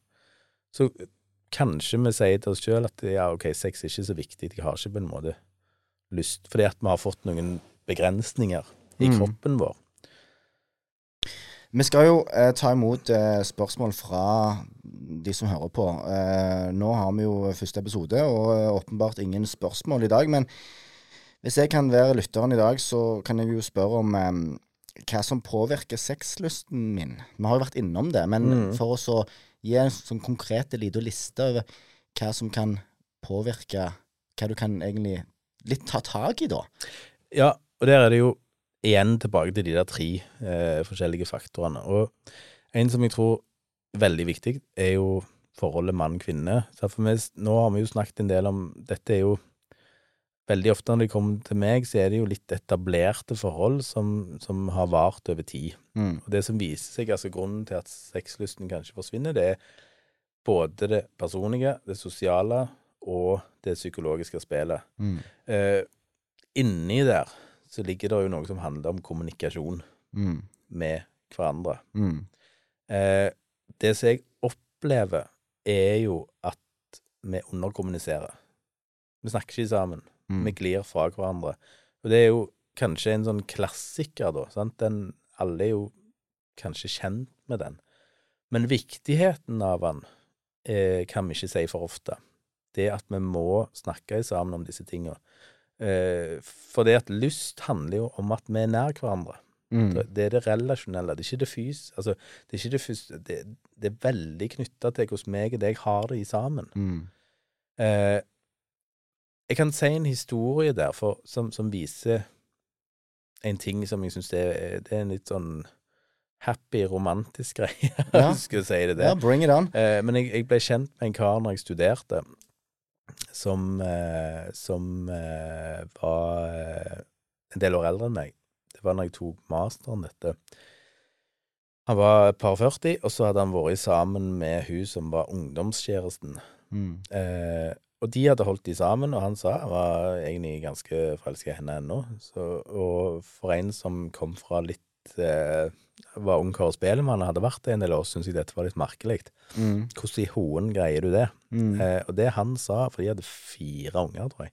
Så eh, kanskje vi sier til oss sjøl at ja, ok, sex er ikke så viktig, jeg har ikke på en måte lyst, fordi at vi har fått noen begrensninger i Mm. kroppen vår. Vi skal jo eh, ta imot eh, spørsmål fra de som hører på. Eh, nå har vi jo første episode, og eh, åpenbart ingen spørsmål i dag. Men hvis jeg kan være lytteren i dag, så kan jeg jo spørre om um, hva som påvirker sexlysten min. Vi har jo vært innom det, men Mm. for å gi en sånn konkret liten liste over hva som kan påvirke Hva du kan egentlig litt ta tak i, da. Ja, og der er det jo igjen tilbake til de der tre eh, forskjellige faktorene. Og en som jeg tror er veldig viktig, er jo forholdet mann-kvinne. Nå har vi jo snakket en del om Dette er jo Veldig ofte når de kommer til meg, så er det jo litt etablerte forhold som, som har vart over tid. Mm. Og det som viser seg, altså grunnen til at sexlysten kanskje forsvinner, det er både det personlige, det sosiale og det psykologiske spillet. Mm. Eh, inni der så ligger det jo noe som handler om kommunikasjon Mm. med hverandre. Mm. Eh, det som jeg opplever, er jo at vi underkommuniserer. Vi snakker ikke sammen. Mm. Vi glir fra hverandre. Og det er jo kanskje en sånn klassiker, da. Sant? Den, alle er jo kanskje kjent med den. Men viktigheten av den eh, kan vi ikke si for ofte. Det at vi må snakke sammen om disse tinga. Eh, for det at lyst handler jo om at vi er nær hverandre. Mm. Det er det relasjonelle, det er ikke det fys... Altså, det er ikke det fys... Det, det er veldig knytta til hvordan meg og deg har det i sammen. Mm. Eh, jeg kan si en historie der for, som, som viser en ting som jeg syns er, det er en litt sånn happy, romantisk [LAUGHS] greie, Ja. skal jeg si det. der. Ja, bring it on. Eh, men jeg, jeg ble kjent med en kar når jeg studerte, som, eh, som eh, var eh, en del år eldre enn meg. Det var når jeg tok masteren, dette. Han var et par 40, og så hadde han vært sammen med hun som var ungdomskjæresten. Mm. Og de hadde holdt de sammen, og han sa han var egentlig ganske forelska i henne ennå. Og for en som kom fra litt eh, Var ungkar og spelemann og hadde vært det en del år, syns jeg dette var litt merkelig. Mm. Hvordan i hoen greier du det? Mm. Eh, og det han sa, for de hadde fire unger, tror jeg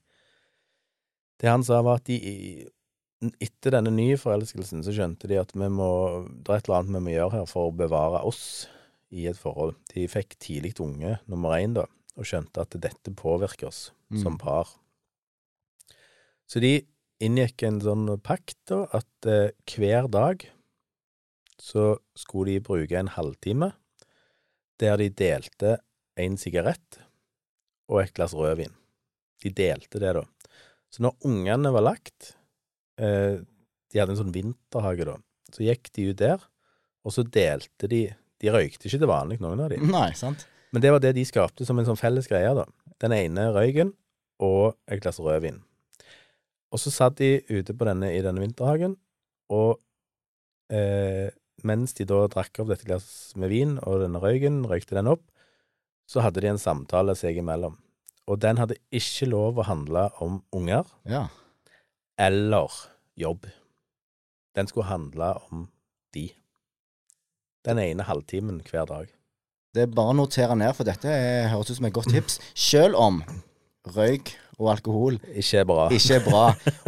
Det han sa, var at de etter denne nye forelskelsen så skjønte de at vi må, det er et eller annet vi må gjøre her for å bevare oss i et forhold. De fikk tidlig unge nummer én, da, og skjønte at dette påvirker oss Mm. som par. Så de inngikk en sånn pakt, da, at eh, hver dag så skulle de bruke en halvtime der de delte en sigarett og et glass rødvin. De delte det, da. Så når ungene var lagt eh, De hadde en sånn vinterhage, da. Så gikk de ut der, og så delte de De røykte ikke til vanlig, noen av de. Nei, sant? Men det var det de skapte som en sånn felles greie, da. Den ene røyken og et glass rødvin. Og så satt de ute på denne, i denne vinterhagen, og eh, mens de da drakk opp dette glasset med vin og denne røyken, røykte den opp, så hadde de en samtale seg imellom. Og den hadde ikke lov å handle om unger Ja. eller jobb. Den skulle handle om de. Den ene halvtimen hver dag. Det er bare å notere ned, for dette er, høres ut som et godt tips. Selv om røyk og alkohol Ikke bra. ikke er bra.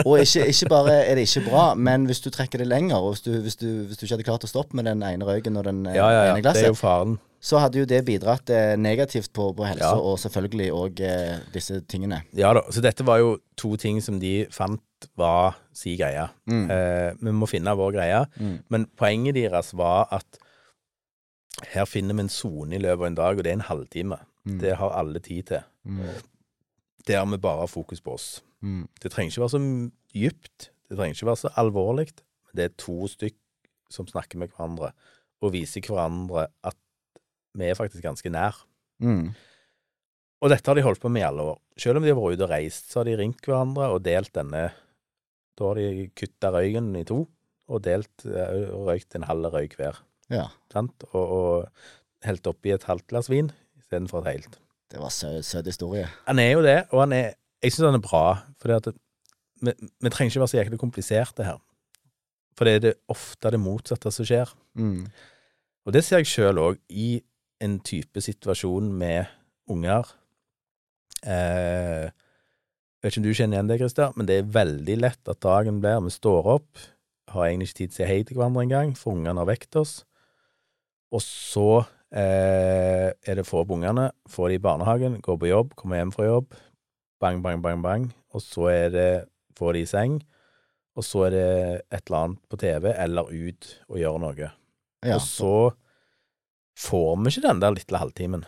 Og ikke, ikke bare er det ikke bra, men hvis du trekker det lenger, og hvis du, hvis du, hvis du ikke hadde klart å stoppe med den ene røyken og den eh, Ja, ja, ja. ene Det er jo glasset, faren. så hadde jo det bidratt eh, negativt på, på helse, Ja. og selvfølgelig òg eh, disse tingene. Ja da. Så dette var jo to ting som de fant var si greie. Mm. Eh, vi må finne vår greie. Mm. Men poenget deres var at her finner vi en sone i løpet av en dag, og det er en halvtime. Mm. Det har alle tid til. Mm. Der vi bare har fokus på oss. Mm. Det trenger ikke være så dypt. Det trenger ikke være så alvorlig. Men det er to stykk som snakker med hverandre, og viser hverandre at vi er faktisk ganske nær. Mm. Og dette har de holdt på med i alle år. Selv om de har vært ute og reist, så har de ringt hverandre og delt denne Da har de kutta røyken i to, og delt eh, røykt en halv røyk hver. Ja. Og, og helt oppi et halvt glass vin istedenfor et helt. Det var sø søt historie. Han er jo det, og han er Jeg syns han er bra, for vi, vi trenger ikke være så jæklig kompliserte her. For det er det ofte det motsatte som skjer. Mm. Og det ser jeg sjøl òg, i en type situasjon med unger. Eh, jeg vet ikke om du kjenner igjen det, Christer, men det er veldig lett at dagen blir Vi står opp, har egentlig ikke tid til å si hei til hverandre engang, for ungene har vekt oss. Og så eh, er det få opp ungene, få de i barnehagen, gå på jobb, komme hjem fra jobb. Bang, bang, bang, bang. Og så er det få de i seng. Og så er det et eller annet på TV, eller ut og gjøre noe. Ja. Og så får vi ikke den der lille halvtimen.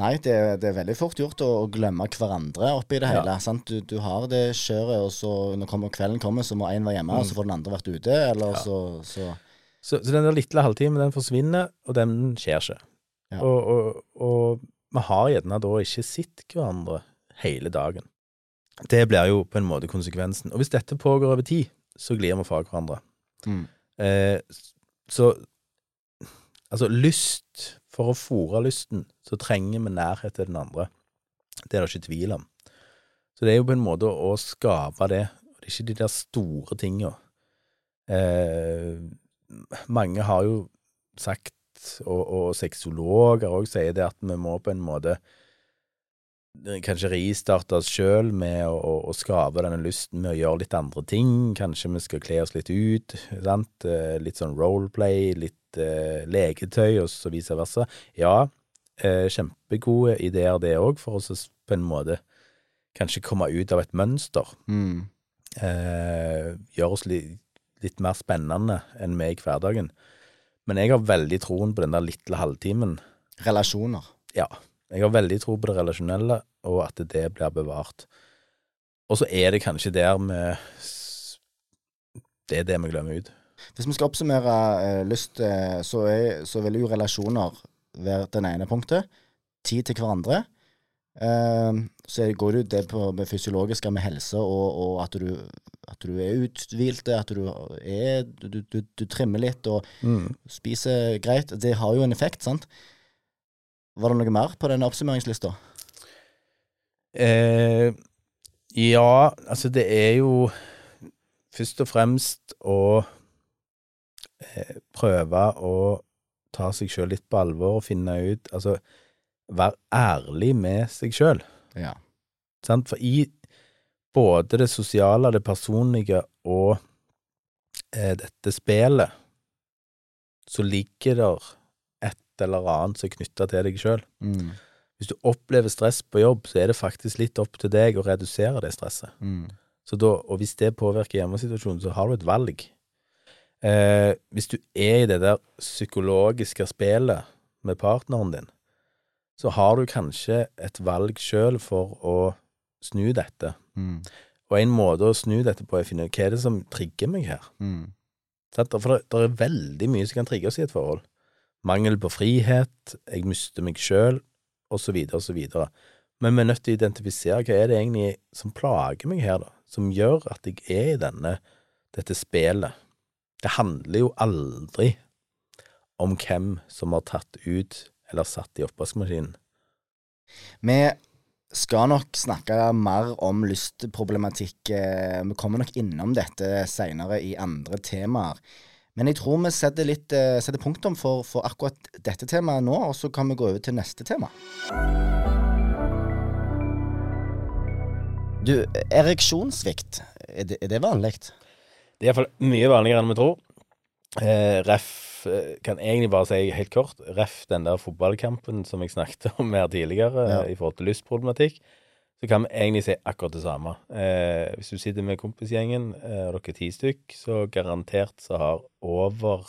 Nei, det, er- det er veldig fort gjort å, å glemme hverandre oppi det Ja. hele. Sant? Du, du har det kjøret, og så når kommer, kvelden kommer, så må én være hjemme, og så får den andre vært ute, eller Mm. Ja. så, så Så, så den der lille halvtimen, den forsvinner, og den skjer ikke. Ja. Og, og, og vi har gjerne da ikke sett hverandre hele dagen. Det blir jo på en måte konsekvensen. Og hvis dette pågår over tid, så glir vi fra hverandre. mm. Eh, så altså, lyst For å fòre lysten, så trenger vi nærhet til den andre. Det er det ikke tvil om. Så det er jo på en måte å skape det. Det er ikke de der store tinga. Eh, mange har jo sagt, og, og sexologer òg sier det, at vi må på en måte kanskje ristarte oss sjøl med å, å, å skape denne lysten med å gjøre litt andre ting. Kanskje vi skal kle oss litt ut. Sant? Eh, Litt sånn roleplay, litt uh, leketøy, og så vice versa. Ja, uh, kjempegode ideer det òg, for oss på en måte kanskje komme ut av et mønster. Mm. Uh, gjøre oss li litt mer spennende enn vi er i hverdagen. Men jeg har veldig troen på den der lille halvtimen. Relasjoner. Ja. Jeg har veldig tro på det relasjonelle, og at det blir bevart. Og så er det kanskje der vi Det er det vi glemmer ut. Hvis vi skal oppsummere eh, lyst, eh, så, er, så vil jo relasjoner være den ene punktet. Tid til hverandre. Eh, så går det jo det på med fysiologiske med helse, og, og at, du, at du er uthvilt, at du, er, du, du, du trimmer litt og spiser greit. Det har jo en effekt, sant? Var det noe mer på den oppsummeringslista? Eh, ja, altså det er jo først og fremst å eh, prøve å ta seg sjøl litt på alvor og finne ut Altså være ærlig med seg sjøl. Ja. For i både det sosiale, det personlige og eh, dette spelet, så ligger der et eller annet som er knytta til deg sjøl. Mm. Hvis du opplever stress på jobb, så er det faktisk litt opp til deg å redusere det stresset. Mm. Så da, og hvis det påvirker hjemmesituasjonen, så har du et valg. Eh, hvis du er i det der psykologiske spillet med partneren din, så har du kanskje et valg sjøl for å snu dette. Mm. Og en måte å snu dette på er å finne ut hva er det som trigger meg her. Mm. For det, det er veldig mye som kan trigge oss i et forhold. Mangel på frihet, jeg mister meg sjøl, osv., osv. Men vi er nødt til å identifisere hva er det egentlig som plager meg her, da. Som gjør at jeg er i denne, dette spelet. Det handler jo aldri om hvem som har tatt ut eller satt i oppvaskmaskinen. Vi skal nok snakke mer om lystproblematikk. eh, Vi kommer nok innom dette seinere i andre temaer. Men jeg tror vi setter, litt, eh, setter punktum for, for akkurat dette temaet nå, og så kan vi gå over til neste tema. Du, ereksjonssvikt, er det, er det vanlig? Det er iallfall mye vanligere enn vi tror. Eh, ref kan egentlig bare si helt kort, ref den der fotballkampen som jeg snakket om her tidligere, Ja. eh, i forhold til lystproblematikk, så kan vi egentlig si akkurat det samme. Eh, hvis du sitter med kompisgjengen, eh, og dere er ti stykk, så garantert så har over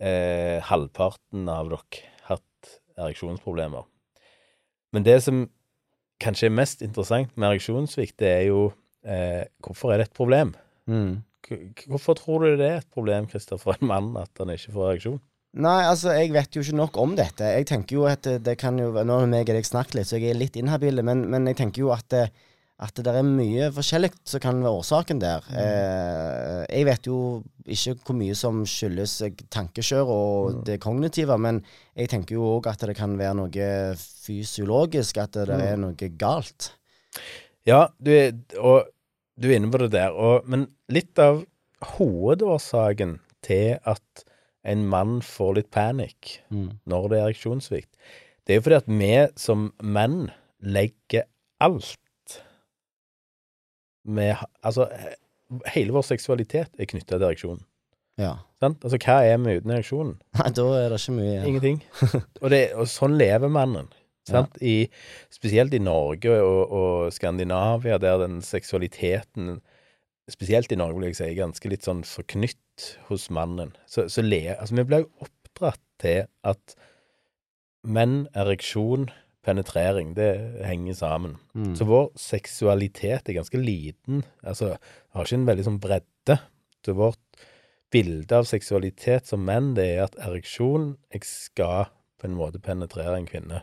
eh, halvparten av dere hatt ereksjonsproblemer. Men det som kanskje er mest interessant med ereksjonssvikt, det er jo eh, hvorfor er det et problem? Mm. Hvorfor tror du det er et problem, Christer, for en mann at han ikke får ereksjon? Nei, altså, jeg vet jo ikke nok om dette. Jeg tenker jo at det, det kan jo Nå har meg og deg snakket litt, så jeg er litt inhabil, men, men jeg tenker jo at det, at det der er mye forskjellig som kan være årsaken der. Eh, jeg vet jo ikke hvor mye som skyldes eh, tankekjør og det kognitive, men jeg tenker jo òg at det kan være noe fysiologisk, at det er noe galt. Ja, du er, og du er inne på det der. Og, men litt av hovedårsaken til at en mann får litt panikk når det er ereksjonssvikt, det er jo fordi at vi som menn legger alt med Altså, hele vår seksualitet er knytta til ereksjonen. Ja. Sant? Altså, hva er vi uten ereksjonen? Nei, da er det ikke mye Ingenting. [LAUGHS] Og, det, og sånn lever mannen. Sant? I, spesielt i Norge og, og Skandinavia, der den seksualiteten Spesielt i Norge, vil jeg si, er ganske litt sånn forknytt hos mannen. Så, så le, altså, vi ble jo oppdratt til at menn, ereksjon, penetrering, det henger sammen. Mm. Så vår seksualitet er ganske liten. Altså, har ikke en veldig sånn bredde. Så vårt bilde av seksualitet som menn, det er at ereksjon Jeg skal på en måte penetrere en kvinne.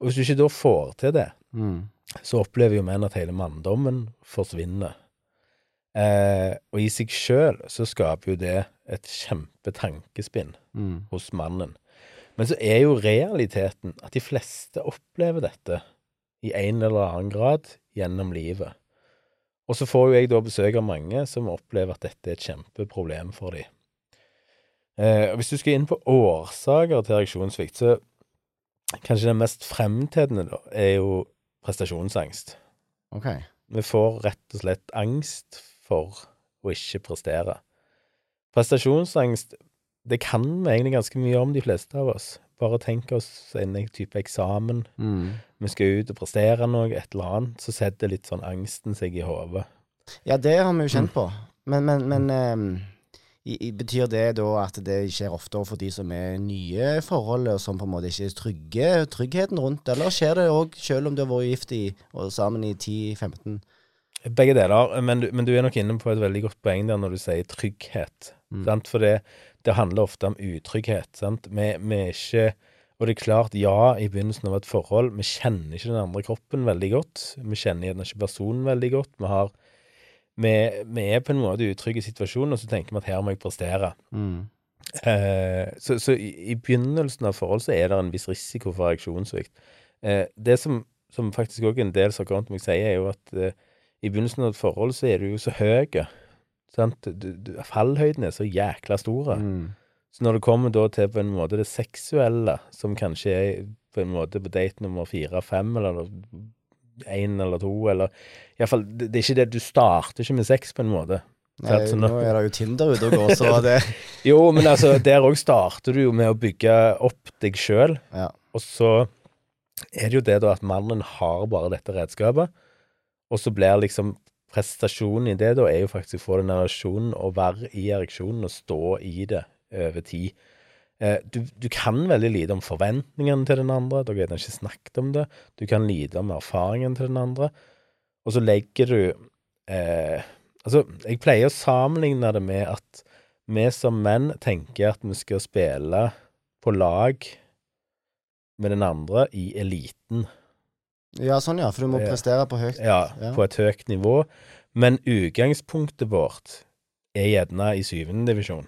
Og hvis du ikke da får til det, Mm. så opplever jo menn at hele manndommen forsvinner. Eh, og i seg sjøl så skaper jo det et kjempetankespinn Mm. hos mannen. Men så er jo realiteten at de fleste opplever dette i en eller annen grad gjennom livet. Og så får jo jeg da besøk av mange som opplever at dette er et kjempeproblem for dem. Eh, og hvis du skal inn på årsaker til ereksjonssvikt, så kanskje den mest fremtredende da, er jo prestasjonsangst. OK. Vi får rett og slett angst for å ikke prestere. Prestasjonsangst, det kan vi egentlig ganske mye om, de fleste av oss. Bare tenk oss en type eksamen, Mm. vi skal ut og prestere noe, et eller annet, så setter litt sånn angsten seg i hodet. Ja, det har vi jo kjent på. Men, men, men ehm, i, betyr det da at det skjer oftere for de som er nye i forholdet, og som på en måte ikke er trygge, tryggheten rundt? Eller skjer det òg selv om du har vært gift i, og sammen i 10-15? Begge deler, men men du er nok inne på et veldig godt poeng der når du sier trygghet. Sant? For det, det handler ofte om utrygghet. Sant? Vi, vi er ikke Og det er klart, ja, i begynnelsen av et forhold, vi kjenner ikke den andre kroppen veldig godt. Vi kjenner gjerne ikke personen veldig godt. Vi, har, vi, vi er på en måte i utrygge situasjoner, og så tenker vi at her må jeg prestere. Mm. Eh, så så i, i begynnelsen av forhold så er det en viss risiko for reaksjonssvikt. Eh, det som, som faktisk òg en del kommer til meg sier, er jo at eh, i begynnelsen av et forhold så er du jo så høy. Sant? Du, du, fallhøyden er så jækla store. Mm. Så når det kommer da til på en måte det seksuelle, som kanskje er på en måte på date nummer fire, fem, eller én eller to, eller Iallfall, det, det er ikke det Du starter ikke med sex, på en måte. Nei, sånn, nå er det jo Tinder ute og går, så [LAUGHS] det Jo, men altså, der òg starter du jo med å bygge opp deg sjøl, Ja. og så er det jo det da at mannen har bare dette redskapet, og så blir liksom prestasjonen i det da er jo faktisk å få den relasjonen og være i ereksjonen og stå i det over tid. Eh, du, du kan veldig lite om forventningene til den andre, dere har gjerne ikke snakket om det. Du kan lite om erfaringen til den andre, og så legger du eh, Altså, jeg pleier å sammenligne det med at vi som menn tenker at vi skal spille på lag med den andre i eliten. ja, sånn ja, for du må prestere på høyt. Ja, Ja. på et høyt nivå. Men utgangspunktet vårt er gjerne i syvende divisjon.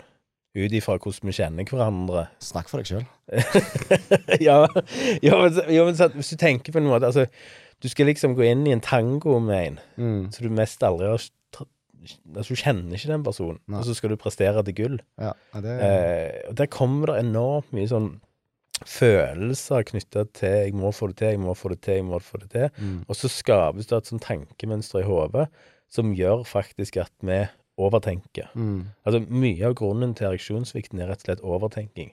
Ut ifra hvordan vi kjenner hverandre. Snakk for deg sjøl. [LAUGHS] ja, ja, men, ja, men så, hvis du tenker på en måte Altså, du skal liksom gå inn i en tango med en Mm. så du mest aldri har Altså, du kjenner ikke den personen, Nei. og så skal du prestere til gull. Ja, det Eh, og der kommer det enormt mye sånn følelser knytta til 'jeg må få det til', 'jeg må få det til', 'jeg må få det til'. mm. Og så skapes det et sånt tankemønster i hodet som gjør faktisk at vi overtenker. Mm. Altså Mye av grunnen til ereksjonssvikten er rett og slett overtenking.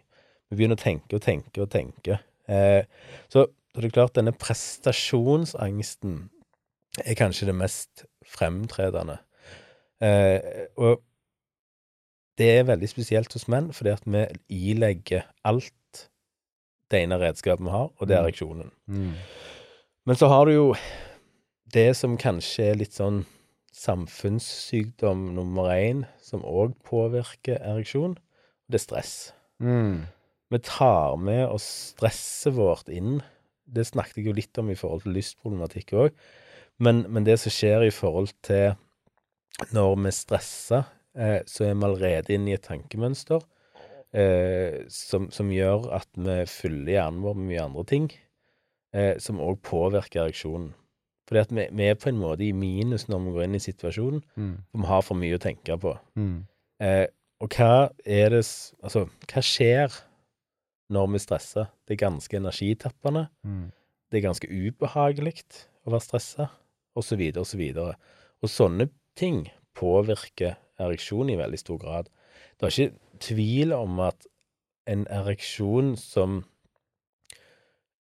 Vi begynner å tenke og tenke og tenke. Eh, så, så det er klart, denne prestasjonsangsten er kanskje det mest fremtredende. Eh, og det er veldig spesielt hos menn, fordi at vi ilegger alt det ene redskapet vi har, og det er Mm. ereksjonen. Mm. Men så har du jo det som kanskje er litt sånn samfunnssykdom nummer én, som òg påvirker ereksjon. Det er stress. Mm. Vi tar med oss stresset vårt inn. Det snakket jeg jo litt om i forhold til lystproblematikk òg. Men, men det som skjer i forhold til når vi stresser, eh, så er vi allerede inne i et tankemønster eh, som, som gjør at vi fyller hjernen vår med mye andre ting, eh, som òg påvirker ereksjonen. Fordi at vi, vi er på en måte i minus når vi går inn i situasjonen, Mm. for vi har for mye å tenke på. Mm. Eh, og hva er det Altså, hva skjer når vi stresser? Det er ganske energitappende. Mm. Det er ganske ubehagelig å være stressa, så videre og. Og sånne ting påvirker ereksjon i veldig stor grad. Det er ikke tvil om at en ereksjon som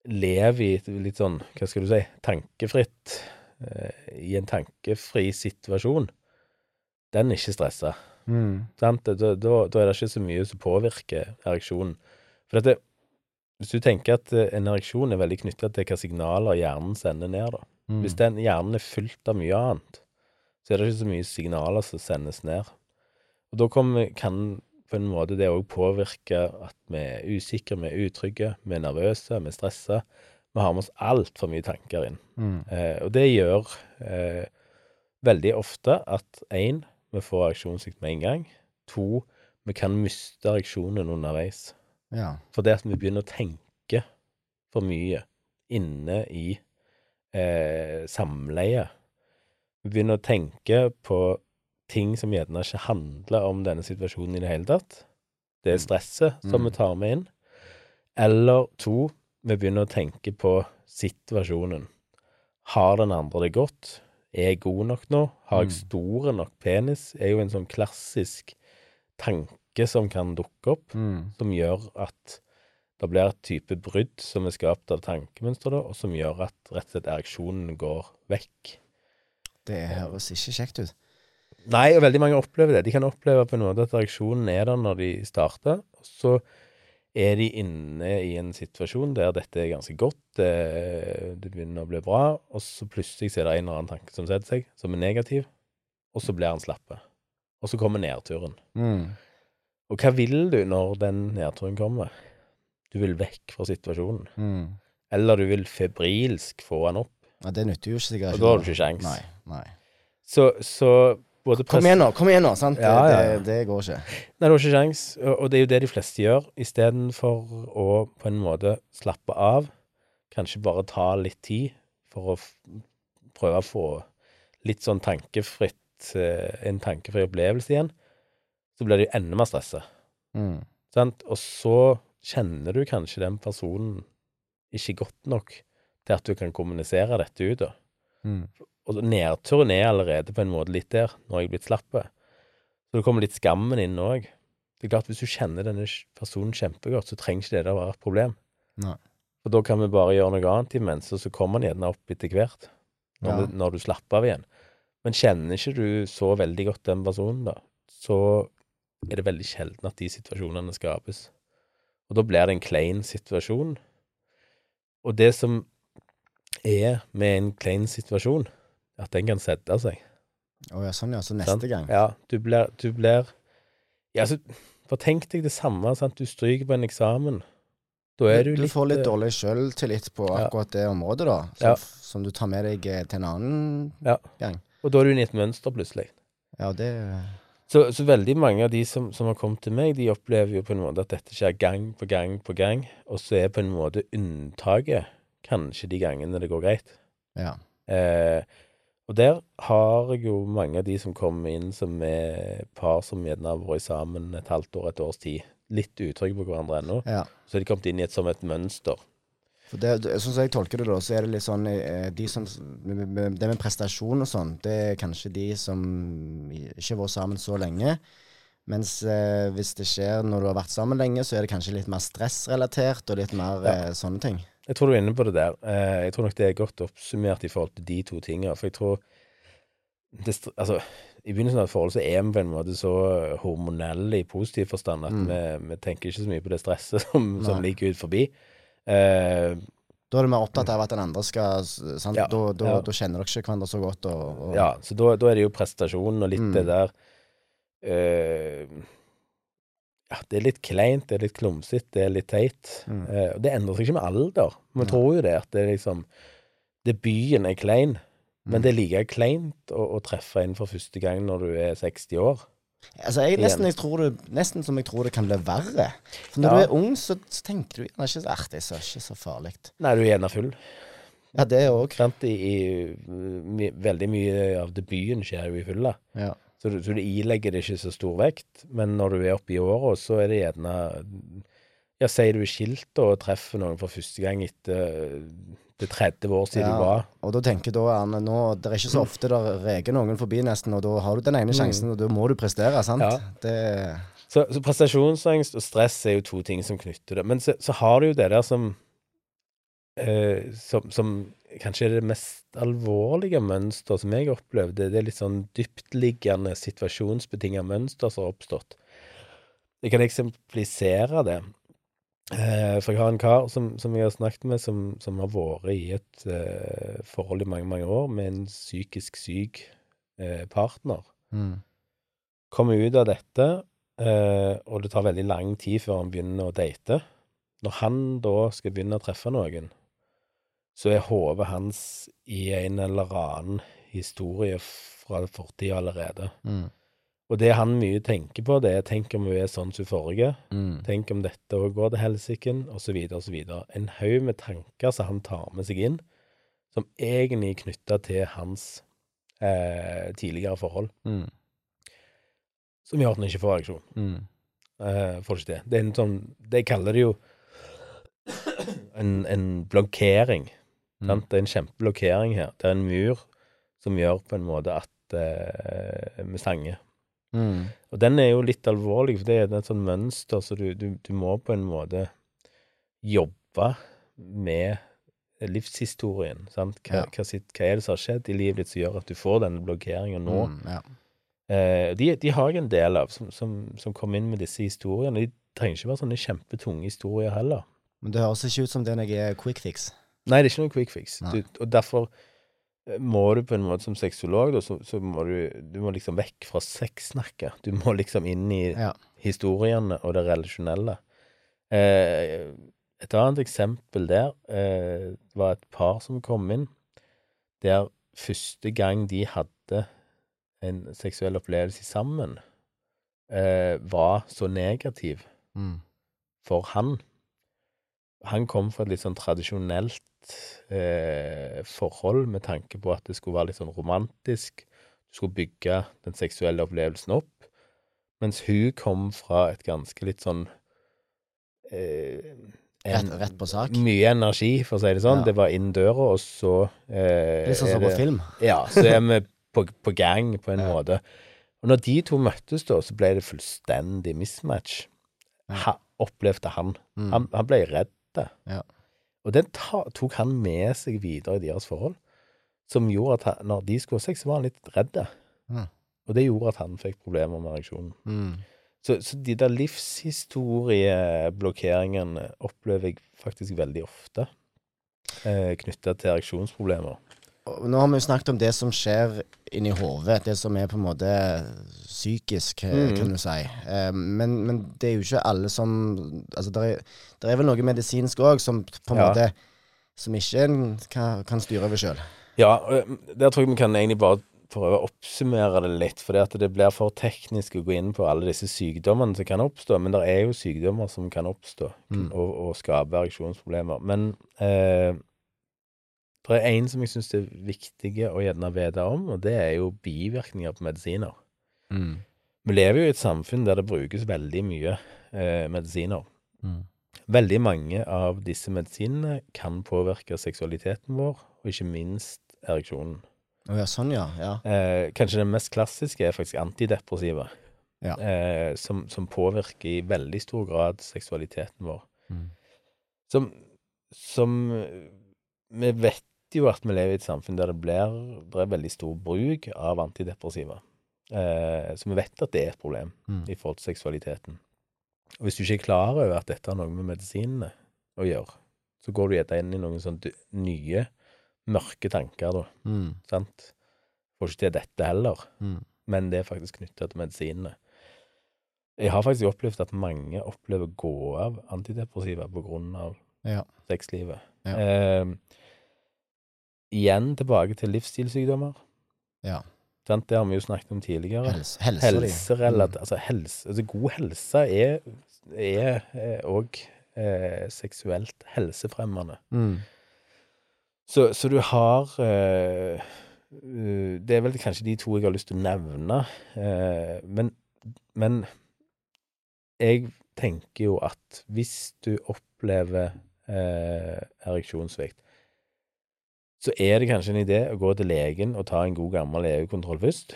lever i litt sånn, hva skal du si, tankefritt, eh, i en tankefri situasjon, den er ikke stressa. Mm. Da, da, da er det ikke så mye som påvirker ereksjonen. For dette, hvis du tenker at eh, en ereksjon er veldig knytta til hva signaler hjernen sender ned, da. Mm. Hvis den hjernen er fylt av mye annet, så er det ikke så mye signaler som sendes ned. Og da kommer, kan på en måte det òg påvirker at vi er usikre, vi er utrygge, vi er nervøse, vi er stressa. Vi har med oss altfor mye tanker inn. Mm. Eh, og det gjør eh, veldig ofte at én, vi får ereksjonssvikt med en gang. To, vi kan miste reaksjonen underveis. Ja. For det at vi begynner å tenke for mye inne i eh, samleie. Vi begynner å tenke på ting som gjerne ikke handler om denne situasjonen i det hele tatt. Det er stresset som Mm. vi tar med inn. Eller to, vi begynner å tenke på situasjonen. Har den andre det godt? Er jeg god nok nå? Har jeg Mm. store nok penis? Er jo en sånn klassisk tanke som kan dukke opp Mm. som gjør at det blir et type brudd som er skapt av tankemønster, da, og som gjør at rett og slett ereksjonen går vekk. Det høres ikke kjekt ut. Nei, og veldig mange opplever det. De kan oppleve på en måte at reaksjonen er der når de starter, og så er de inne i en situasjon der dette er ganske godt, det, det begynner å bli bra, og så plutselig er det en eller annen tanke som setter seg, som er negativ, og så blir han slappe. Og så kommer nedturen. Mm. Og hva vil du når den nedturen kommer? Du vil vekk fra situasjonen. Mm. Eller du vil febrilsk få han opp. Ja, det nytter jo ikke sikkert. Og da har du ikke sjans. Nei. nei. Så, så både Kom igjen nå, kom igjen nå, sant? Ja, ja, ja. Det, det, går ikke. Nei, det har ikke sjans. Og, det er jo det de fleste gjør, istedenfor å på en måte slappe av. Kanskje bare ta litt tid for å prøve å få litt sånn tankefritt eh, En tankefri opplevelse igjen. Så blir det jo enda mer stressa. Mm. Sant? Og så kjenner du kanskje den personen ikke godt nok til at du kan kommunisere dette ut. da. Mm. Og nedturen er allerede på en måte litt der, når jeg er blitt slapp. Så det kommer litt skammen inn òg. Det er klart, hvis du kjenner denne personen kjempegodt, så trenger ikke det å være et problem. Nei. For da kan vi bare gjøre noe annet imens, og så kommer han gjerne opp etter hvert. Når, Ja. du, når du slapper av igjen. Men kjenner ikke du så veldig godt den personen, da, så er det veldig sjelden at de situasjonene skapes. Og da blir det en klein situasjon. Og det som er med en klein situasjon, at den kan sette seg. Å ja, sånn ja. Så sant? neste gang. Ja, du blir, du blir Ja, altså, for tenk deg det samme, sant. Du stryker på en eksamen. Da er du, du litt får litt eh, dårlig sjøltillit på Ja. akkurat det området, da. Som, Ja. som du tar med deg eh, til en annen Ja. gang. Og da er du inne i et mønster, plutselig. Ja, det Så, så veldig mange av de som, som har kommet til meg, de opplever jo på en måte at dette skjer gang på gang på gang, og så er på en måte unntaket kanskje de gangene det går greit. Ja. Eh, og der har jeg jo mange av de som kommer inn som er par som gjerne har vært sammen et halvt år, et års tid. Litt utrygge på hverandre ennå. ja. Så har de kommet inn i et som et mønster. For det, Sånn som jeg tolker det, da, så er det litt sånn eh, de som, Det med prestasjon og sånn, det er kanskje de som ikke har vært sammen så lenge. Mens eh, hvis det skjer når du har vært sammen lenge, så er det kanskje litt mer stressrelatert og litt mer Ja. eh, sånne ting. Jeg tror du er inne på det der. Eh, jeg tror nok det er godt oppsummert i forhold til de to tingene. For jeg tror det, Altså, i begynnelsen av et forhold så er vi på en måte så hormonelle i positiv forstand at Mm. vi, vi tenker ikke så mye på det stresset [LAUGHS] som, som ligger ut forbi. Uh, Da er du mer opptatt av at den andre skal sant? Ja. Da, da, Ja. da kjenner dere ikke hverandre så godt. Og, og, ja, så da, da er det jo prestasjonen og litt Mm. det der eh, Ja, det er litt kleint, det er litt klumsete, det er litt teit. Mm. Eh, og det endrer seg ikke med alder. Vi tror jo det, at det er liksom det Byen er klein, men Mm. det er like kleint å, å treffe en for første gang når du er 60 år. Altså, jeg, nesten, jeg tror det, nesten som jeg tror det kan bli verre. For når Ja. du er ung, så, så tenker du gjerne ikke så artig, det er så, ikke så farlig. Nei, du er gjerne full. Ja, det òg. I, i, veldig mye av debuten skjer jo i fylla. Ja. Så du, så du ilegger det ikke så stor vekt, men når du er oppe i åra, så er det gjerne Ja, sier du er skilt og treffer noen for første gang etter det 30 år siden Ja. du var Og da tenker du da Arne, nå, Det er ikke så ofte det reker noen forbi, nesten, og da har du den ene sjansen, og da må du prestere, sant? Mm. Ja. Det så, så prestasjonsangst og stress er jo to ting som knytter det. Men så, så har du jo det der som eh, som, som kanskje det mest alvorlige mønster som jeg opplevde. Det er litt sånn dyptliggende situasjonsbetinga mønster som har oppstått. Jeg kan eksemplifisere det. Eh, for jeg har en kar som, som jeg har snakket med, som, som har vært i et uh, forhold i mange, mange år med en psykisk syk uh, partner. mm. Kommer ut av dette, uh, og det tar veldig lang tid før han begynner å date. Når han da skal begynne å treffe noen, så er hodet hans i en eller annen historie fra fortida allerede. Mm. Og det han mye tenker på, det er 'tenk om hun er sånn som forrige', Mm. 'tenk om dette òg går til helsike', osv., osv. En haug med tanker som han tar med seg inn, som egentlig er knytta til hans eh, tidligere forhold, Mm. som gjør at han ikke får reaksjon. Mm. Eh, får ikke det. Det er en sånn De kaller det jo en, en blokkering. Mm. Det er en kjempeblokkering her. Det er en mur som gjør på en måte at eh, vi stanger. Mm. Og den er jo litt alvorlig, for det er et sånt mønster, så du, du, du må på en måte jobbe med livshistorien. Sant? Hva, Ja. hva, sitt, hva er det som har skjedd i livet ditt som gjør at du får denne blokkeringen nå? Mm. Ja. Eh, de, de har jeg en del av, som, som, som kom inn med disse historiene. De trenger ikke være sånne kjempetunge historier heller. Men det høres ikke ut som det når jeg er quick fix. Nei, det er ikke noen quick fix. Du, og derfor eh, må du på en måte som sexolog, så, så må du, du må liksom vekk fra sexsnakket. Du må liksom inn i Ja. historiene og det relasjonelle. Eh, et annet eksempel der eh, var et par som kom inn, der første gang de hadde en seksuell opplevelse sammen, eh, var så negativ Mm. for han. Han kom fra et litt sånn tradisjonelt eh, forhold med tanke på at det skulle være litt sånn romantisk. Du skulle bygge den seksuelle opplevelsen opp. Mens hun kom fra et ganske litt sånn eh, Rett, en- rett på sak. Mye energi, for å si det sånn. Ja. Det var inn døra, og så eh, Litt sånn som på film. ja, så er vi [LAUGHS] på, på gang på en Ja. måte. Og når de to møttes, da, så ble det fullstendig mismatch. Ha, opplevde han. Mm. han. Han ble redd. Ja. Og den ta, tok han med seg videre i deres forhold, som gjorde at han, når de skulle ha sex, så var han litt redd. Mm. Og det gjorde at han fikk problemer med ereksjonen. Mm. Så, så de der livshistorieblokkeringene opplever jeg faktisk veldig ofte. Eh, Knytta til ereksjonsproblemer. Nå har vi jo snakket om det som skjer inni hodet, det som er på en måte psykisk, eh, Mm. kan du si. Eh, men, men det er jo ikke alle som Altså, det er, er vel noe medisinsk òg som på en Ja. måte Som ikke en kan, kan styre over sjøl. Ja, eh, der tror jeg vi kan egentlig bare prøve å oppsummere det litt. For det blir for teknisk å gå inn på alle disse sykdommene som kan oppstå. Men det er jo sykdommer som kan oppstå Mm. og, og skape ereksjonsproblemer. Men eh, det er én som jeg syns er viktig å gjerne vite om, og det er jo bivirkninger på medisiner. Mm. Vi lever jo i et samfunn der det brukes veldig mye eh, medisiner. Mm. Veldig mange av disse medisinene kan påvirke seksualiteten vår, og ikke minst ereksjonen. Oh, ja, sånn, ja. ja. Eh, kanskje den mest klassiske er faktisk antidepressiva, Ja. eh, som, som påvirker i veldig stor grad seksualiteten vår. Mm. Som, som Vi vet jo at vi lever i et samfunn der det blir det er veldig stor bruk av antidepressiva. Eh, så vi vet at det er et problem Mm. i forhold til seksualiteten. Og hvis du ikke er klar over at dette har noe med medisinene å gjøre, så går du gjerne inn i noen sånne nye, mørke tanker, da. Mm. Sant? Får ikke til dette heller, Mm. men det er faktisk knytta til medisinene. Jeg har faktisk opplevd at mange opplever å gå av antidepressiva på grunn av Ja. sexlivet. Ja. Eh, igjen tilbake til livsstilssykdommer. ja. Sant? Det har vi jo snakket om tidligere. Helse, helse, helse, Helserelat... Mm. Altså, helse, altså god helse er òg eh, seksuelt helsefremmende. Mm. Så, så du har eh, eh, Det er vel kanskje de to jeg har lyst til å nevne. Eh, men, men jeg tenker jo at hvis du opplever eh, ereksjonssvikt, så er det kanskje en idé å gå til legen og ta en god gammel EU-kontroll først.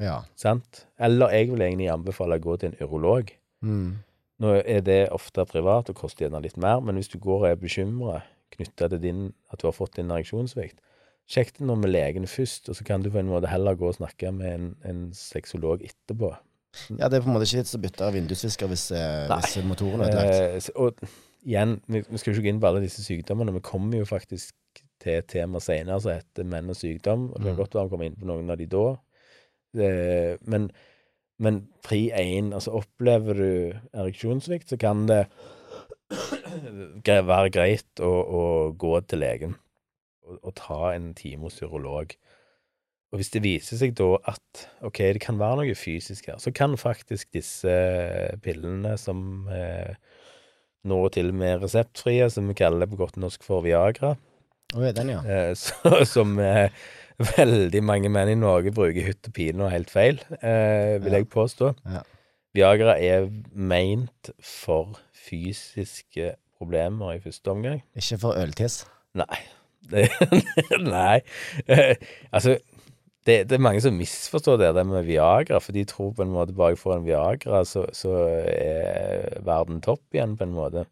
Ja. Sant? Eller jeg vil egentlig anbefale å gå til en urolog. Mm. Nå er det ofte privat og koster gjerne litt mer, men hvis du går og er bekymra knytta til din, at du har fått din ereksjonssvikt, sjekk det nå med legen først, og så kan du på en måte heller gå og snakke med en, en sexolog etterpå. ja, det er på en måte ikke vits å bytte vindusvisker hvis, eh, hvis motoren er ødelagt. Eh, og igjen, vi, vi skal jo ikke gå inn på alle disse sykdommene. Vi kommer jo faktisk til et tema senere som heter menn og sykdom. og Det kan Mm. godt være vi kommer inn på noen av de da. Men, men pri 1, altså opplever du ereksjonssvikt, så kan det [CLEARS THROAT] være greit å, å gå til legen og, og ta en time hos urolog. Og hvis det viser seg da at ok, det kan være noe fysisk her, så kan faktisk disse pillene som eh, nå til og med reseptfrie, som vi kaller det på godt norsk for Viagra, Ja, den, ja. eh, [LAUGHS] så, som eh, veldig mange menn i Norge bruker hytt og pine og helt feil, eh, vil Ja. jeg påstå. Ja. Viagra er meint for fysiske problemer i første omgang. Ikke for øltiss. Nei. [LAUGHS] Det, nei. Eh, altså, det, det er mange som misforstår det der med Viagra, for de tror på en måte bare jeg får en Viagra, så, så er verden topp igjen, på en måte.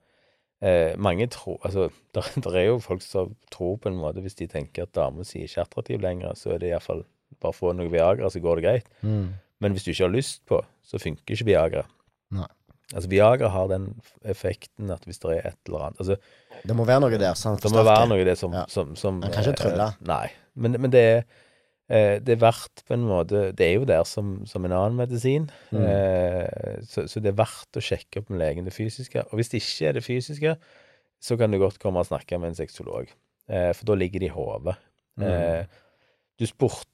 Eh, mange tror Altså, [LAUGHS] der er jo folk som tror på en måte, hvis de tenker at damer sier ikke attraktiv lenger, så er det iallfall bare få noe Viagra, så går det greit. Mm. Men hvis du ikke har lyst på, så funker ikke Viagra. Nei. Altså, Viagra har den effekten at hvis det er et eller annet Altså, Det må være noe der. Sant? det må være noe der som, Ja. som, som Han kan ikke eh. Nei. Men, men det er eh, det er verdt på en måte Det er jo der som, som en annen medisin. Mm. Eh, så, så det er verdt å sjekke opp med legen det fysiske. Og hvis det ikke er det fysiske, så kan du godt komme og snakke med en sexolog. Eh, for da ligger det i hodet. Mm. Eh, du spurte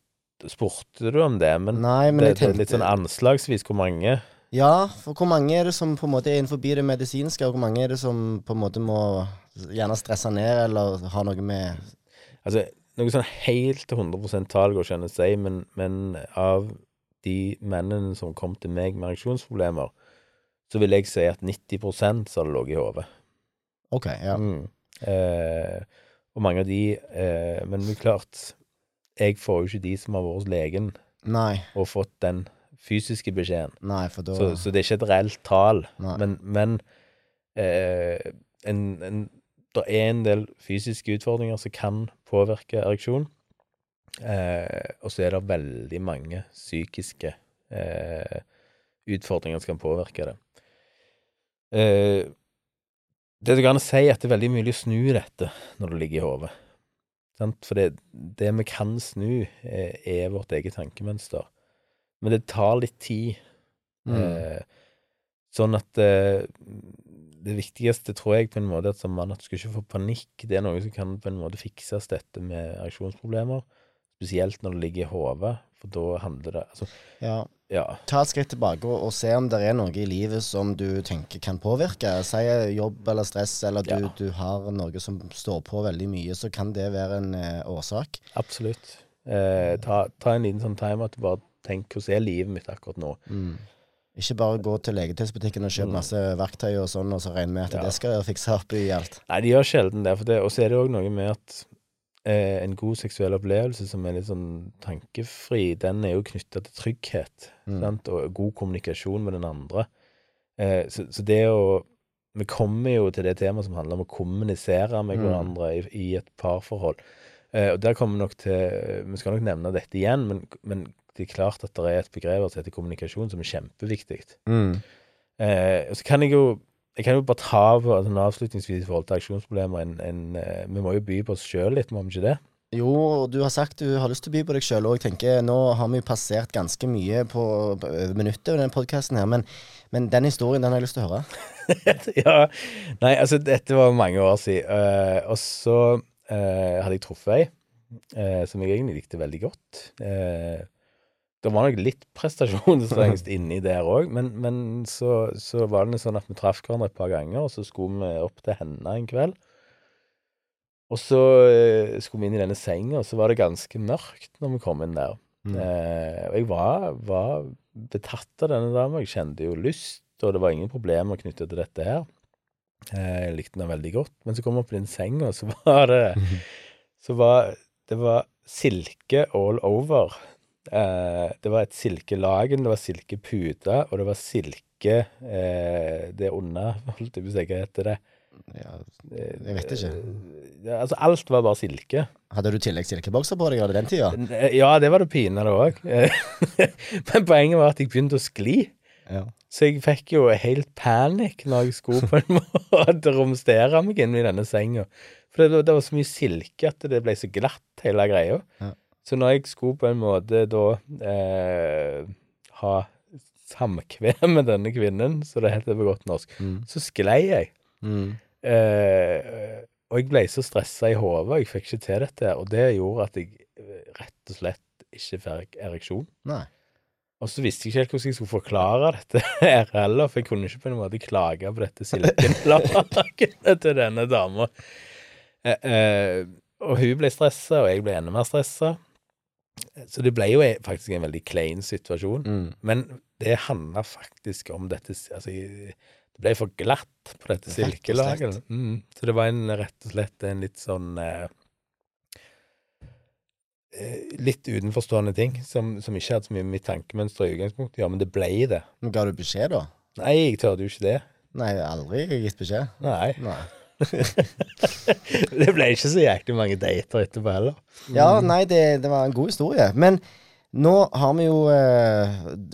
Spurte du om det, men, Nei, men det, tenkte... det er litt sånn anslagsvis hvor mange Ja, for hvor mange er det som på en måte er innenfor det medisinske, og hvor mange er det som på en måte må gjerne stresse ned, eller ha noe med Altså, noe sånn helt til 100 tall går ikke an å si, men, men av de mennene som kom til meg med ereksjonsproblemer, så vil jeg si at 90 så har det ligget i hodet. OK, ja. Mm. Eh, og mange av de eh, Men det er klart, jeg får jo ikke de som har vært hos legen Nei. og fått den fysiske beskjeden. Nei, da Så, så det er ikke et reelt tall. Men, men eh, en, en, det er en del fysiske utfordringer som kan påvirke ereksjon. Eh, og så er det veldig mange psykiske eh, utfordringer som kan påvirke det. Eh, det du kan si, er at det er veldig mulig å snu dette når det ligger i hodet. For det, det vi kan snu, er, er vårt eget tankemønster. Men det tar litt tid. Mm. Eh, sånn at eh, det viktigste, tror jeg, på en måte, at som mann, at du skal ikke få panikk. Det er noe som kan på en måte fikses, dette med ereksjonsproblemer. Spesielt når det ligger i hodet, for da handler det Altså, Ja. ja. Ta et skritt tilbake og, og se om det er noe i livet som du tenker kan påvirke. Si jobb eller stress, eller du, Ja. du har noe som står på veldig mye, så kan det være en eh, årsak. Absolutt. Eh, ta, ta en liten sånn time at du bare tenker hvordan er livet mitt akkurat nå? Ikke bare gå til legetøysbutikken og kjøpe Mm. masse verktøy og sånn, og så regne med at Ja. det skal fikse opp i alt. Nei, de gjør sjelden det. For det og så er det òg noe med at eh, en god seksuell opplevelse som er litt sånn tankefri, den er jo knytta til trygghet Mm. sant? og god kommunikasjon med den andre. Eh, så, så det å Vi kommer jo til det temaet som handler om å kommunisere med Mm. hverandre i, i et parforhold. Eh, og der kommer vi nok til Vi skal nok nevne dette igjen, men, men det er klart at det er et begrep som heter kommunikasjon, som er kjempeviktig. Eh, og så kan jeg jo jeg kan jo bare ta på altså, avslutningsvis i forhold til aksjonsproblemer en, en, eh, Vi må jo by på oss sjøl litt, må vi ikke det? Jo, du har sagt du har lyst til å by på deg sjøl òg. Nå har vi passert ganske mye på, over minuttet i denne podkasten her, men, men den historien den har jeg lyst til å høre. [LAUGHS] ja. Nei, altså, dette var mange år siden. uh, og så uh, hadde jeg truffet ei uh, som jeg egentlig likte veldig godt. Eh, det var nok litt prestasjonsangst [LAUGHS] inni der òg, men, men så, så var det sånn at vi traff hverandre et par ganger, og så skulle vi opp til henne en kveld. Og så eh, skulle vi inn i denne senga, og så var det ganske mørkt når vi kom inn der. Mm. Eh, og jeg var, var betatt av denne dama. Jeg kjente jo lyst, og det var ingen problemer knyttet til dette her. Eh, jeg likte den veldig godt. Men så kom jeg opp i den senga, og så var det [LAUGHS] Så var det var silke all over. Eh, det var et silkelagen, det var silkepute, og det var silke eh, det under [LAUGHS] Holdt jeg på å si, hva heter det? Ja, Eh, Jeg vet ikke. Ja, altså, alt var bare silke. hadde du tillegg silkebokser på deg av den tida? Ja, det var det pinadø òg. [LAUGHS] Men poenget var at jeg begynte å skli. Ja. Så jeg fikk jo helt panikk når jeg skulle på en [LAUGHS] måte romstere meg inn i denne senga. For det, det var så mye silke at det ble så glatt, hele greia. Ja. Så når jeg skulle på en måte da eh, ha samkvem [LAUGHS] med denne kvinnen, så det heter på godt norsk, Mm. så sklei jeg. Mm. Eh, og jeg ble så stressa i hodet, jeg fikk ikke til dette, og det gjorde at jeg eh, rett og slett ikke fikk ereksjon. Nei. Og så visste jeg ikke helt hvordan jeg skulle forklare [LAUGHS] dette her heller, for jeg kunne ikke på en måte klage på dette silkelakenet [LAUGHS] til denne dama. Eh, eh, og hun ble stressa, og jeg ble enda mer stressa. Så det ble jo faktisk en veldig klein situasjon. Mm. Men det handla faktisk om dette Altså, det ble for glatt på dette silkelaget. Mm. Så det var en, rett og slett en litt sånn eh, eh, Litt utenforstående ting som, som ikke hadde så mye med mitt tankemønster i utgangspunktet ja, men det ble det. Men Ga du beskjed, da? Nei, jeg tørde jo ikke det. Nei, aldri gitt beskjed. Nei. Nei. [LAUGHS] det ble ikke så jæklig mange dater etterpå heller. Ja, nei, det, det var en god historie. Men nå har vi jo eh,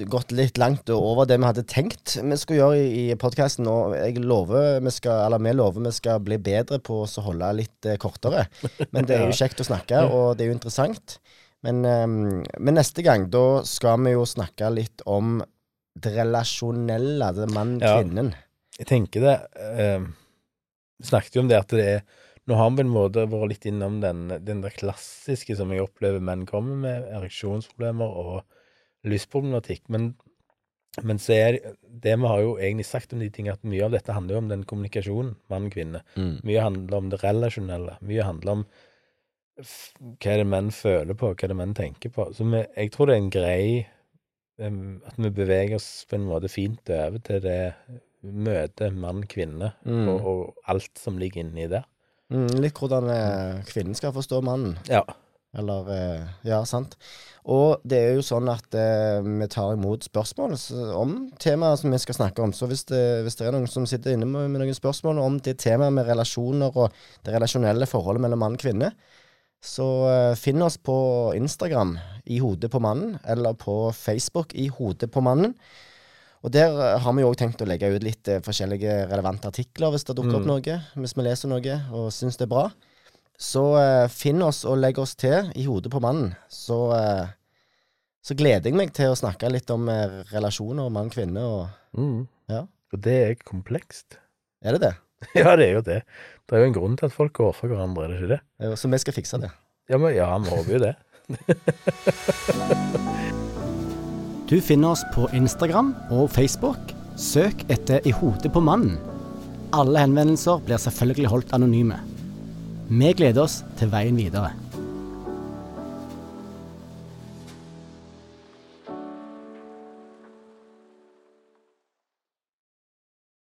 gått litt langt over det vi hadde tenkt vi skulle gjøre i, i podkasten. Og jeg lover vi skal, eller vi lover vi skal bli bedre på å holde litt eh, kortere. Men det er jo [LAUGHS] kjekt å snakke, og det er jo interessant. Men, eh, men neste gang, da skal vi jo snakke litt om det relasjonelle, det Ja. mann-kvinnen. Jeg tenker det Vi snakket jo om det at det er Nå har vi på en måte vært litt innom den, den der klassiske som jeg opplever menn kommer med, ereksjonsproblemer og lystproblematikk. Men, men så er det, vi har jo egentlig sagt om de tingene, at mye av dette handler jo om den kommunikasjonen mann-kvinne. Mm. Mye handler om det relasjonelle. Mye handler om hva er det menn føler på, hva er det menn tenker på. Så vi, jeg tror det er en grei At vi beveger oss på en måte fint over til det møtet mann-kvinne, Mm. og, og alt som ligger inni der. Mm, litt hvordan eh, kvinnen skal forstå mannen. Ja. Eller eh, Ja, sant. Og det er jo sånn at eh, vi tar imot spørsmål om temaet som vi skal snakke om. Så hvis det, hvis det er noen som sitter inne med, med noen spørsmål om det temaet med relasjoner og det relasjonelle forholdet mellom mann og kvinne, så eh, finn oss på Instagram i Hodet på mannen, eller på Facebook i Hodet på mannen. Og der eh, har vi jo òg tenkt å legge ut litt eh, forskjellige relevante artikler hvis det dukker opp noe. Hvis vi leser noe og syns det er bra. Så eh, finn oss og legg oss til i Hodet på mannen. Så, eh, så gleder jeg meg til å snakke litt om eh, relasjoner mann-kvinne. og Mm. Ja. Og det er komplekst. Er det det? [LAUGHS] Ja, det er jo det. Det er jo en grunn til at folk går for hverandre, er det ikke det? Så vi skal fikse det. Ja, men ja, vi håper jo det. [LAUGHS] Du finner oss på Instagram og Facebook. Søk etter I hodet på mannen. Alle henvendelser blir selvfølgelig holdt anonyme. Vi gleder oss til veien videre.